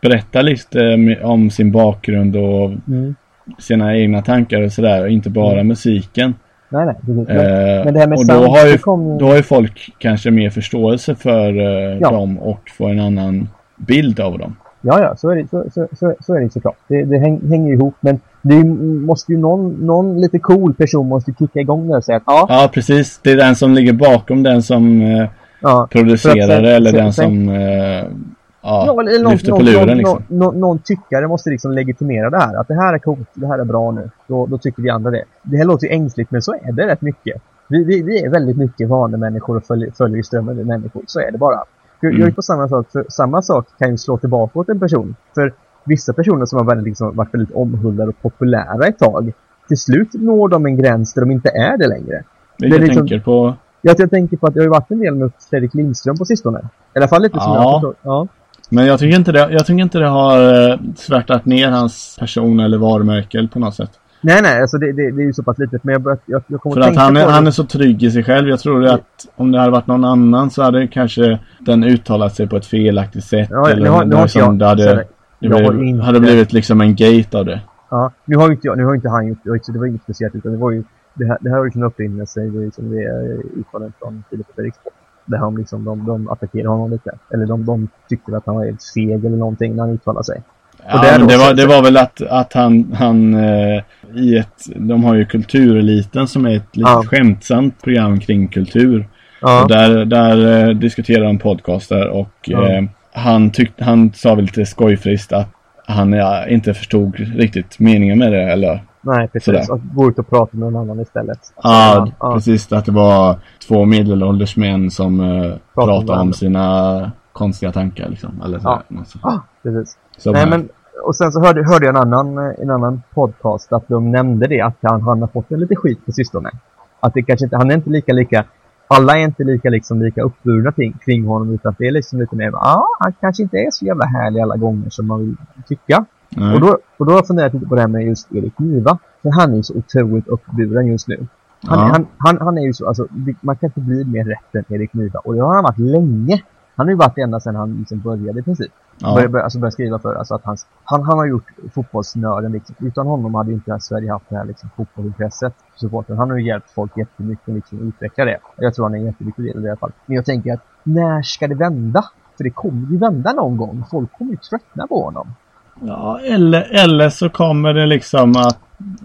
berätta lite om sin bakgrund och Mm. sina egna tankar och sådär. Och inte bara Mm. musiken. Nej, nej. Precis. Men, Eh, men det här med och då har, ju, det ju- då har ju folk kanske mer förståelse för eh, Ja. dem och får en annan bild av dem. Ja, ja, så är det, så, så, så, så är det såklart. Det, det häng, hänger ihop, men det måste ju någon, någon lite cool person måste kicka igång det och säga att ja, Ja, precis. Det är den som ligger bakom den som eh, ja. producerar sen- det eller sen- den sen- som eh, ja, Ja, eller någon, lyfter på luren någon, liksom. någon, någon tyckare måste liksom legitimera det här. Att det här är coolt, det här är bra nu. Då, då tycker vi andra det. Det här låter ju ängsligt, men så är det rätt mycket. Vi, vi, vi är väldigt mycket vanemänniskor och följer, följer strömmen med människor. Så är det bara. Jag, Mm. jag är på samma sak, för samma sak kan ju slå tillbaka åt en person. För vissa personer som har väldigt, liksom, varit väldigt omhuldade och populära ett tag. Till slut når de en gräns där de inte är det längre. Vilka det är liksom- tänker på Jag, jag tänker på att det har ju varit en del med Fredrik Lindström på sistone. I alla fall lite som Ja. jag har förstått. Ja. Men jag tycker inte det, jag tycker inte det har eh, svärtat ner hans person eller varumärke på något sätt. Nej, nej, alltså det, det, det är ju så pass litet. Men jag, börjat- jag, jag kommer För att att han är, han är så trygg i sig själv. Jag tror att om det hade varit någon annan så hade kanske den uttalat sig på ett felaktigt sätt. Ja, eller nu har- nu har liksom, jag- det hade, så- det blev, inte- hade blivit liksom en gate av det. Ja, nu har inte, jag, nu har inte han gjort det. Det var inget speciellt. Utan det var ju... Det här, det här var ju sin upprinnelse. Det liksom det uttalandet från Filip Fredrik. Där han liksom, de, de attackerade honom lite. Eller de, de tyckte att han var helt feg eller någonting när han uttalade sig. Ja, men det, så- var, det var väl att, att han, han eh, i ett, de har ju Kultureliten som är ett lite Ja. skämtsamt program kring kultur. Ja, där, där eh, diskuterar de podcaster och Ja. eh, han, tyckte, han sa väl lite skojfriskt att han ja, inte förstod riktigt meningen med det eller nej precis. sådär. Att gå ut och prata med någon annan istället. Ja, ja. precis. Att det var två medelålders män som eh, pratade om sina konstiga tankar liksom. Eller så, Ja. så. Ah, precis. Som, Nej, men, och sen så hörde, hörde jag en annan, eh, en annan podcast att de nämnde det att han, han har fått en lite skit på sistone. Att det kanske inte, han är inte lika lika, alla är inte lika liksom lika uppburna kring, kring honom utan det är liksom lite mer, ja, han kanske inte är så jävla härlig alla gånger som man vill tycka. nej. Och då, och då har jag funderat lite på det här med just Erik Niva. För han är ju så otroligt uppburen just nu. Han, Ja. han, han, han är ju så, alltså, man kan inte bli mer rätt än Erik Niva. Och det har han varit länge. Han har ju varit det ända sedan han liksom började i princip. Ja. Började, alltså började skriva för alltså att hans, han, han har gjort fotbollsnörden liksom. Utan honom hade inte Sverige haft det här liksom, fotbollsintresset. Supporten. Han har ju hjälpt folk jättemycket liksom, att utveckla det. Jag tror han är en jätteviktig del i det i alla fall. Men jag tänker att när ska det vända? För det kommer ju vända någon gång. Folk kommer ju tröttna på honom. Ja, eller, eller så kommer det liksom att,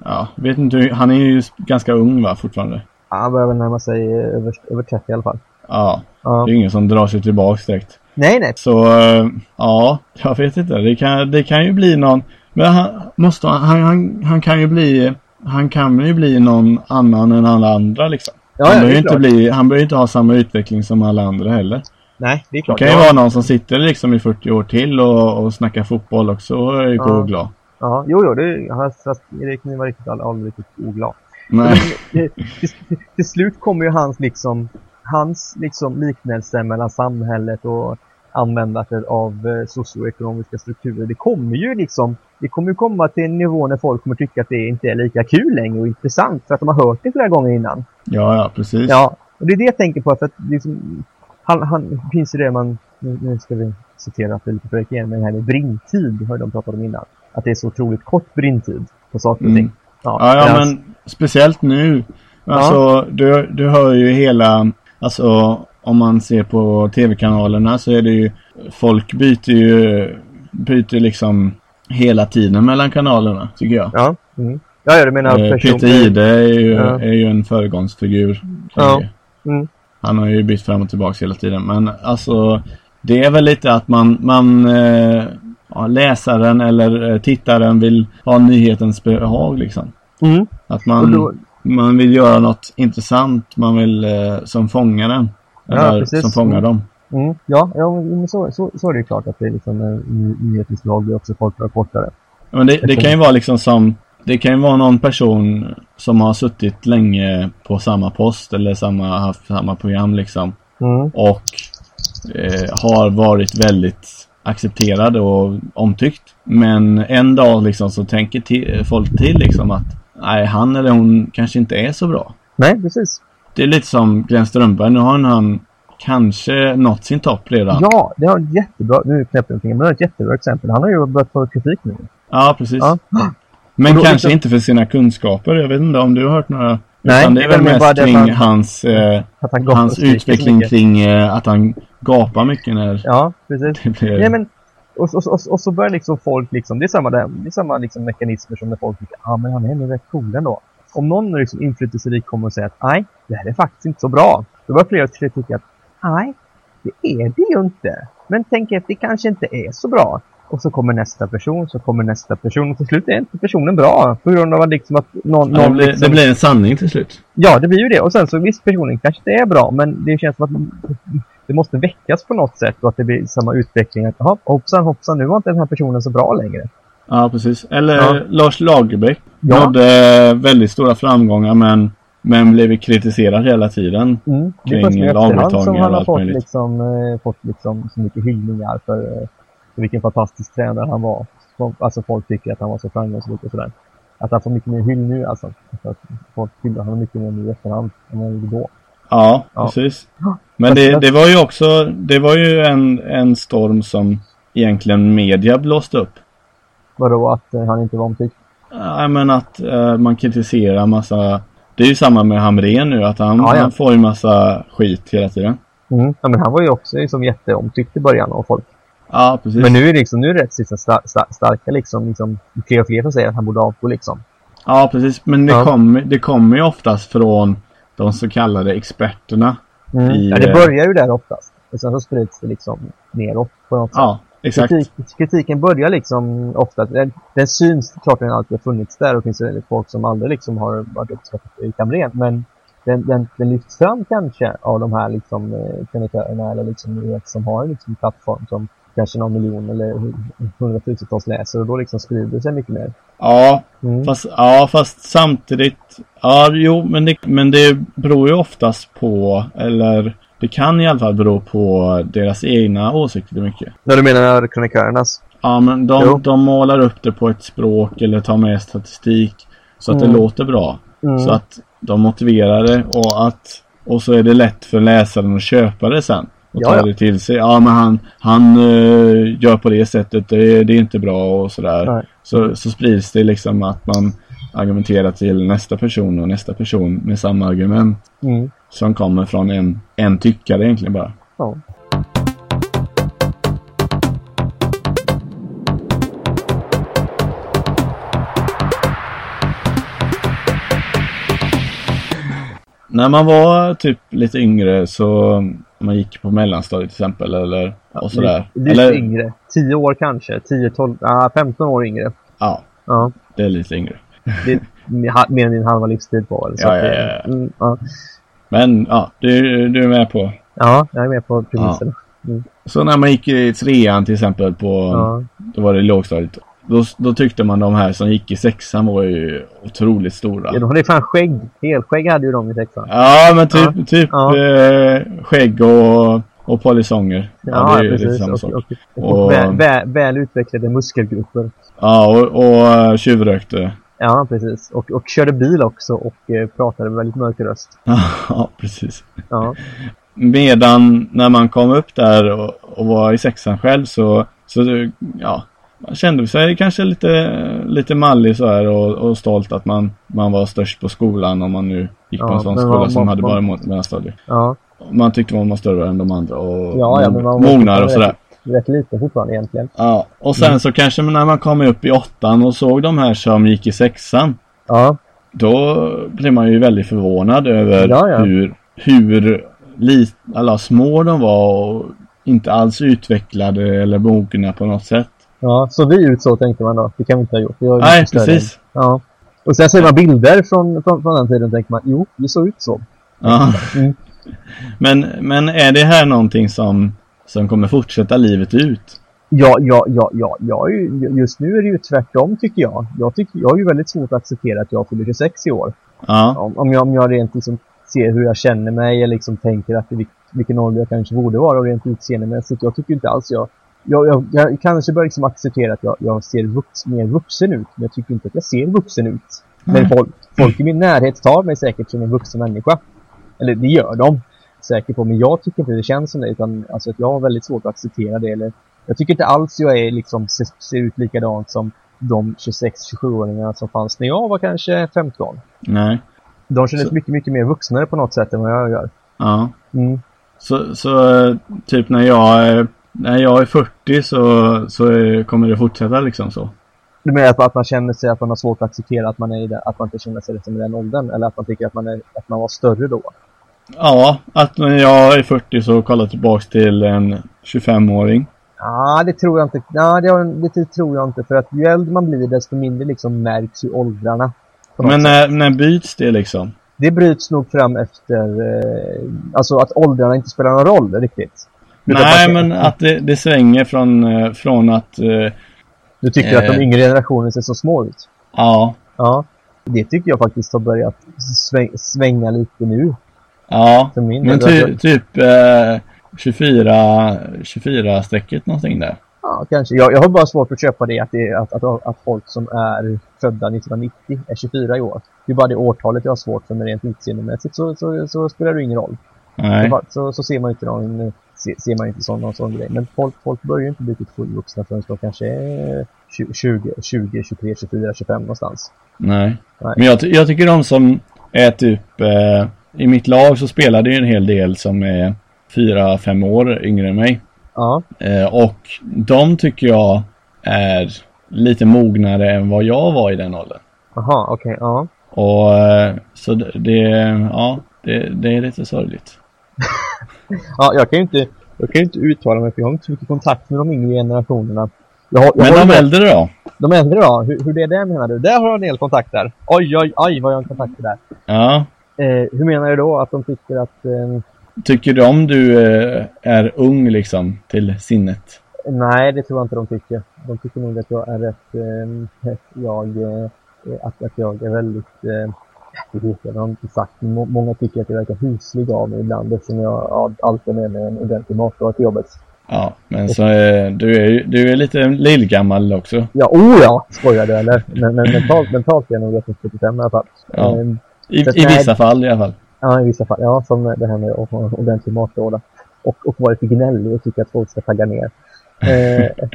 ja, vet inte, han är ju ganska ung va fortfarande. Ja, Han börjar väl närma sig över, över 30 i alla fall. Ja, Ja. det är ingen som drar sig tillbaks direkt. Nej, nej. Så, eh, ja, jag vet inte. Det kan, det kan ju bli någon, men han måste, han, han, han kan ju bli, han kan ju bli någon annan än alla andra liksom. Ja, han ja, behöver det inte bli, han behöver inte ha samma utveckling som alla andra heller. Nej, det är Det klart. kan ju ja. vara någon som sitter liksom i 40 år till och, och snackar fotboll också och är Ja. glad. Ja, jo, jo. Det, han, fast Erik ni var riktigt aldrig, riktigt oglad. Nej. Men, det- till, till, till slut kommer ju hans liksom, hans liksom liknelse mellan samhället och användandet av eh, socioekonomiska strukturer. Det kommer ju liksom det kommer komma till en nivå när folk kommer tycka att det inte är lika kul längre och intressant för att de har hört det flera gånger innan. Ja, ja, precis. Ja, och det är det jag tänker på för att liksom, han, han finns ju det man, nu, nu ska vi citera lite för igen, men det här med brintid har de pratat om innan. Att det är så otroligt kort brintid på saker och ting. Mm. Ja, ja, medans- men speciellt nu. Alltså, du, du hör ju hela, alltså om man ser på tv-kanalerna så är det ju, folk byter ju, byter liksom hela tiden mellan kanalerna, tycker jag. Ja, mm. ja, ja, du menar Eh, person... Peter Ide är ju, Ja. är ju en föregångsfigur. Ja. Mm. Han har ju bytt fram och tillbaka hela tiden. Men alltså, det är väl lite att man, man eh, ja, läsaren eller eh, tittaren vill ha nyhetens behag liksom. Mm. Att man, man vill göra något intressant, man vill eh, som fångar den. Ja, Eller precis. som fångar Mm. dem. mm, ja, ja så, så, så är det ju klart att det är liksom eh, ny- nyhetens lag blir också kortare och kortare. Men det, det kan ju vara liksom som det kan ju vara någon person som har suttit länge på samma post eller samma, haft samma program liksom. Mm. och eh, har varit väldigt accepterad och omtyckt. Men en dag liksom så tänker folk till liksom att nej, han eller hon kanske inte är så bra. Nej, precis. Det är lite som Glenn Strömberg. Nu har han kanske nått sin topp redan. Ja, det har ett jättebra, nu knäppte jag men det har ett jättebra exempel. Han har ju börjat få kritik nu. Ja, precis. Ja. Men kanske inte för sina kunskaper. Jag vet inte om du har hört några. Nej, Utan det är väl mest kring han- hans, eh, han hans utveckling kring eh, att han gapar mycket när Ja, precis. det blir... Nej, men, och, och, och, och så börjar liksom folk liksom, det är samma, där, det är samma liksom mekanismer som när folk tycker, ah, men han är ändå rätt cool ändå. Om någon liksom inflytelserik kommer och säger att nej, det här är faktiskt inte så bra. Då börjar flera till tycka att nej, det är det ju inte. Men tänk efter, det kanske inte är så bra. Och så kommer nästa person, så kommer nästa person och till slut är inte personen bra. På grund av att liksom att någon... Ja, det, någon blir, liksom, det blir en sanning till slut. Ja, det blir ju det. Och sen så visst, personen kanske inte är bra, men det känns som att det måste väckas på något sätt och att det blir samma utveckling. Att hoppsan, hoppsan, nu var inte den här personen så bra längre. Ja, precis. Eller Ja. Lars Lagerbäck. Ja. Nådde väldigt stora framgångar men, men blev kritiserad hela tiden. Mm. Det är först i efterhand som han har fått, möjligt. liksom, eh, fått liksom, så mycket hyllningar för, eh, för vilken fantastisk tränare han var. Alltså folk tycker att han var så framgångsrik och sådär. Att han får mycket mer hyll nu. Alltså att folk hyllar honom mycket mer nu i efterhand än vad han gjorde då. Ja, Ja. precis. Men det, det var ju också, det var ju en, en storm som egentligen media blåste upp. Vadå att eh, han inte var omtyckt? Ja, men att eh, man kritiserar massa Det är ju samma med Hamrén nu att han, Ja, ja. han får ju massa skit hela tiden. Mm. Ja, men han var ju också liksom jätteomtyckt i början av folk. Ja, precis. Men nu är det liksom, nu är det rätt liksom, star star starka liksom, liksom, fler och fler som säger att han borde avgå liksom. Ja, precis. Men det, Ja. kommer, det kommer ju oftast från de så kallade experterna. Mm. I, ja, det eh, börjar ju där oftast. Och sen så sprids det liksom neråt på något sätt. Ja, exakt. Kritik, kritiken börjar liksom ofta, den, den syns klart den alltid har funnits där och det finns ju folk som aldrig liksom har varit uppskattat i Kamren men den, den, den lyfts fram kanske av de här liksom eh, krönikörerna eller liksom som har liksom en plattform som kanske någon miljon eller hu- hundratusentals läser och då liksom sprider det sig mycket mer. Ja, Mm. fast, ja, fast samtidigt. Ja, jo, men det, men det beror ju oftast på, eller det kan i alla fall bero på deras egna åsikter mycket. När du menar krönikörernas? Ja, men de, Jo. de målar upp det på ett språk eller tar med statistik så att Mm. det låter bra. Mm. Så att de motiverar det och att och så är det lätt för läsaren att köpa det sen. Och Ja, ta det till sig. Ja men han, han eh, gör på det sättet, det, det är inte bra och sådär. Nej. Så, så sprids det liksom att man argumenterar till nästa person och nästa person med samma argument. Mm. Som kommer från en, en tyckare egentligen bara. Ja. När man var typ lite yngre så man gick på mellanstadiet till exempel eller och sådär. Lite, lite yngre. 10 år kanske. 10, 12, ah, 15 år yngre. Ja, Ja. det är lite yngre. Det är mer än din halva livstid på. Ja, det- ja, ja, ja. Mm, ja. Men ja, du, du är med på. ja, jag är med på premisserna. Så när man gick i trean till exempel på, Ja. då var det lågstadiet. Då, då tyckte man de här som gick i sexan var ju otroligt stora. Ja, de hade ju fan skägg. Helskägg hade ju de i sexan. Ja, men typ, typ Ja. Eh, skägg och och polisonger. Ja, ja precis. Och, och, och, och, väl, väl, väl, utvecklade muskelgrupper. Ja, och, och tjuvrökte. Ja, precis. Och, och körde bil också och eh, pratade med väldigt mörk röst. ja, precis. Ja. Medan när man kom upp där och, och var i sexan själv så, så ja, man kände sig kanske lite, lite mallig så här och, och stolt att man, man var störst på skolan om man nu gick ja, på en sån skola man, som man, hade bara mellanstadiet. Ja. Man tyckte man var större än de andra och ja, ja, man mognar och sådär. Rätt lite fortfarande egentligen. Ja, och sen mm. så kanske när man kom upp i åttan och såg de här som gick i sexan. Ja. Då blev man ju väldigt förvånad över ja, ja. hur, hur lit, alla små de var och inte alls utvecklade eller mogna på något sätt. Ja, så vi ut så tänkte man då. Det kan vi inte ha gjort. Nej, precis. Ja. Och sen ser man bilder från, från, från den tiden och tänker man, jo, vi såg ut så. Ja. Mm. Men, men är det här någonting som, som kommer fortsätta livet ut? Ja, ja, ja, ja, ja, just nu är det ju tvärtom tycker jag. Jag, tycker, jag har ju väldigt svårt att acceptera att jag fyller 26 i år. Ja. Om, om, jag, om jag rent liksom ser hur jag känner mig eller liksom tänker att det, vilken ålder jag kanske borde vara och rent utseendemässigt. Jag tycker inte alls jag jag, jag, jag kanske börjar liksom acceptera att jag, jag ser vux, mer vuxen ut, men jag tycker inte att jag ser vuxen ut. Men folk, folk i min närhet tar mig säkert som en vuxen människa. Eller det gör de säkert på, men jag tycker inte det känns som det, utan alltså, att jag har väldigt svårt att acceptera det. Eller, jag tycker inte alls jag är liksom, ser, ser ut likadant som de 26-27-åringarna som fanns när jag var kanske 15. Nej. De kändes så... mycket, mycket mer vuxna på något sätt än vad jag gör. Ja. Mm. Så, så typ när jag när jag är 40 så, så kommer det fortsätta liksom så. Du menar att, att man känner sig att man har svårt att acceptera att man är i det, att man inte känner sig som i den åldern? Eller att man tycker att man, är, att man var större då? Ja, att när jag är 40 så kollar tillbaks till en 25-åring. Ja, det tror jag inte. Ja, det, det, tror jag inte. För att ju äldre man blir desto mindre liksom märks ju åldrarna. Men när, när byts det liksom? Det bryts nog fram efter, eh, alltså att åldrarna inte spelar någon roll riktigt. Nej, men att det, det svänger från, eh, från att... Uh, du tycker uh, att de yngre generationerna ser så små ut? Ja. Ja. Det tycker jag faktiskt har börjat sväng, svänga lite nu. Ja, men ty, typ uh, 24, 24-strecket någonting där. Ja, kanske. Jag, jag har bara svårt att köpa det att, det, att, att, att folk som är födda 1990 är 24 i år. Det är bara det årtalet jag har svårt för, men rent utseendemässigt så, så, så spelar det ingen roll. Nej. Så, så, så ser man inte någon ser, ser man inte sån, någon sån grej. Men folk, folk börjar inte bli riktigt fullvuxna förrän de kanske är 20, 20, 23, 24, 25 någonstans. Nej. Nej. Men jag, jag tycker de som är typ... Eh, I mitt lag så spelar det ju en hel del som är 4-5 år yngre än mig. Ja. Eh, och de tycker jag är lite mognare än vad jag var i den åldern. Jaha, okej, okay, ja. Och eh, så det, ja, det, det är lite sorgligt. ja, jag kan ju inte, jag kan inte uttala mig för jag har inte så mycket kontakt med de yngre generationerna. Jag jag Men de äldre då? De äldre då? Hur, hur det är det menar du? Där har jag en del kontakter. Oj, oj, oj vad jag har kontakter där. Ja. Eh, hur menar du då? Att de tycker att... Eh... Tycker de du eh, är ung liksom till sinnet? Nej, det tror jag inte de tycker. De tycker nog att jag är rätt... Eh, jag, eh, att, att jag är väldigt... Eh, det vet jag, inte sagt. Många tycker att jag verkar huslig av mig ibland eftersom jag alltid är med mig en ordentlig matlåda till jobbet. Ja, men så är, du, är, du är lite lillgammal också. Ja, oh ja! Skojar du eller? Men, men mentalt, mentalt är jag nog 75 i alla fall. Ja. Um, I, I vissa fall i alla fall. Ja, i vissa fall. Ja, som det här med att ha en ordentlig matlåda. Och, och vara lite gnällig och tycka att folk ska tagga ner. Eh,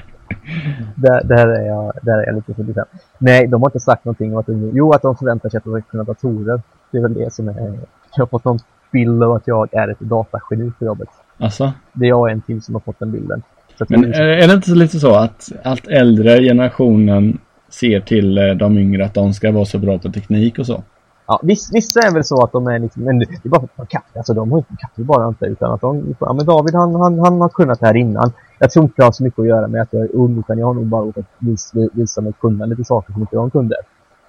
där, där, är jag, där är jag lite 75. Nej, de har inte sagt någonting om att de, jo, att de förväntar sig att de ska kunna datorer. Det är väl det som är... Jag har fått någon bild av att jag är ett datageni för jobbet. Alltså? Det är jag en till som har fått den bilden. Men är, är det inte lite så att allt äldre generationen ser till eh, de yngre att de ska vara så bra på teknik och så? Ja, viss, vissa är väl så att de är liksom, men det är bara för att de kan. Alltså de har kan bara inte utan att de, ja men David han, han, han har kunnat det här innan. Jag tror inte det har så mycket att göra med att jag är ung utan jag har nog bara råkat visa, visa mig kunnande till saker som inte de kunde.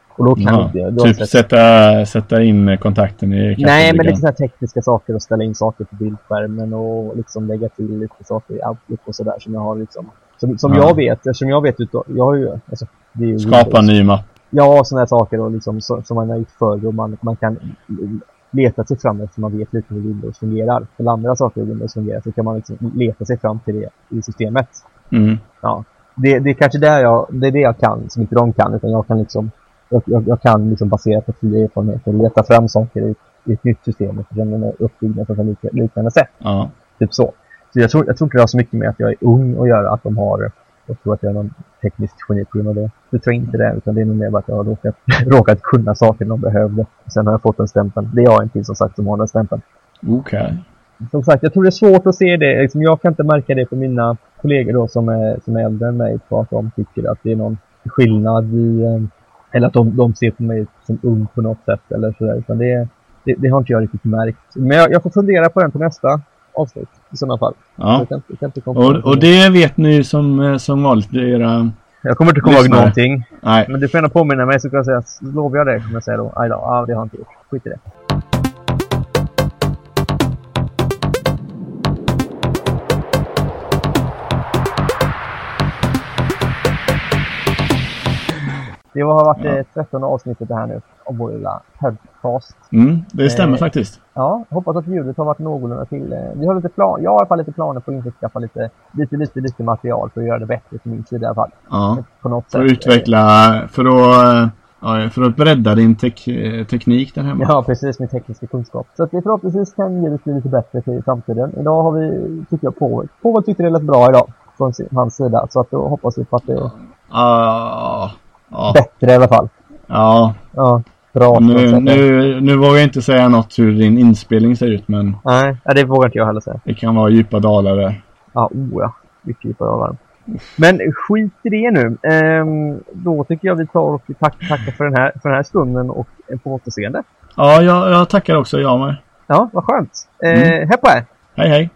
Och då kan ja, inte, då typ sett... sätta, sätta in kontakten i Nej, men lite sådana tekniska saker och ställa in saker på bildskärmen och liksom lägga till lite saker i Outlook och sådär som jag har liksom som, som ja. jag vet, som jag vet utav, jag har ju, alltså, Skapa en ny mapp. Ja, sådana här saker och liksom, så, som man har gjort förr och man, man kan letat sig fram eftersom man vet lite hur Windows fungerar. För andra saker i Windows fungerar så kan man liksom leta sig fram till det i systemet. Mm. Ja. Det, det är kanske där jag, det är det jag kan som inte de kan. Utan jag kan liksom, jag, jag, jag kan liksom baserat på tidigare erfarenheter leta fram saker i, i ett nytt system eftersom den är uppbyggda på ett liknande sätt. Ja. Typ så. Så jag tror, jag tror inte det har så mycket med att jag är ung att göra att de har jag tror att jag är någon teknisk geni på grund av det. Jag tror inte det, utan det är nog mer bara att jag har råkat, råkat kunna saker de behövde. Sen har jag fått den stämpeln. Det är jag en till som sagt som har den stämpeln. Okej. Okay. Som sagt, jag tror det är svårt att se det. Liksom, jag kan inte märka det på mina kollegor då som är, som är äldre än mig på att de tycker att det är någon skillnad i... Eh, eller att de, de ser på mig som ung på något sätt eller sådär. Utan det, det, det har inte jag riktigt märkt. Men jag, jag får fundera på den till nästa avsnitt i sådana fall. Ja. Kan, kan och, och det vet ni som, eh, som vanligt era Jag kommer inte komma ihåg någonting. Nej. Men du får gärna påminna mig så kan jag säga, lovar jag det, kommer jag säga då. Aj då, ja, det har jag inte gjort. Skit i det. Det har varit det ja. 13 avsnittet det här nu av vår lilla podcast. Mm, det stämmer eh, faktiskt. Ja, hoppas att ljudet har varit någorlunda till. Eh, vi har lite plan, jag har i alla fall lite planer på att införskaffa lite, lite, lite, lite material för att göra det bättre för min sida i alla fall. Ja, på något för att utveckla, för att, ja, för att bredda din tek, teknik där hemma. Ja, precis, min tekniska kunskap. Så att vi förhoppningsvis kan ljudet bli lite bättre till framtiden. Idag har vi, tycker jag, på, på tyckte det lät bra idag från hans sida. Så att då hoppas vi på att det... Ja. Ja. Bättre i alla fall. Ja. Ja. Bra. Nu, nu, nu vågar jag inte säga något hur din inspelning ser ut men... Nej, det vågar inte jag heller säga. Det kan vara djupa dalar där. Ja, oh ja. Mycket djupa dalar. Men skit i det nu. Ehm, då tycker jag vi tar och tack, tackar för den, här, för den här stunden och på återseende. Ja, jag, jag tackar också jag med. Ja, vad skönt. Ehm, mm. Hej på er! Hej hej!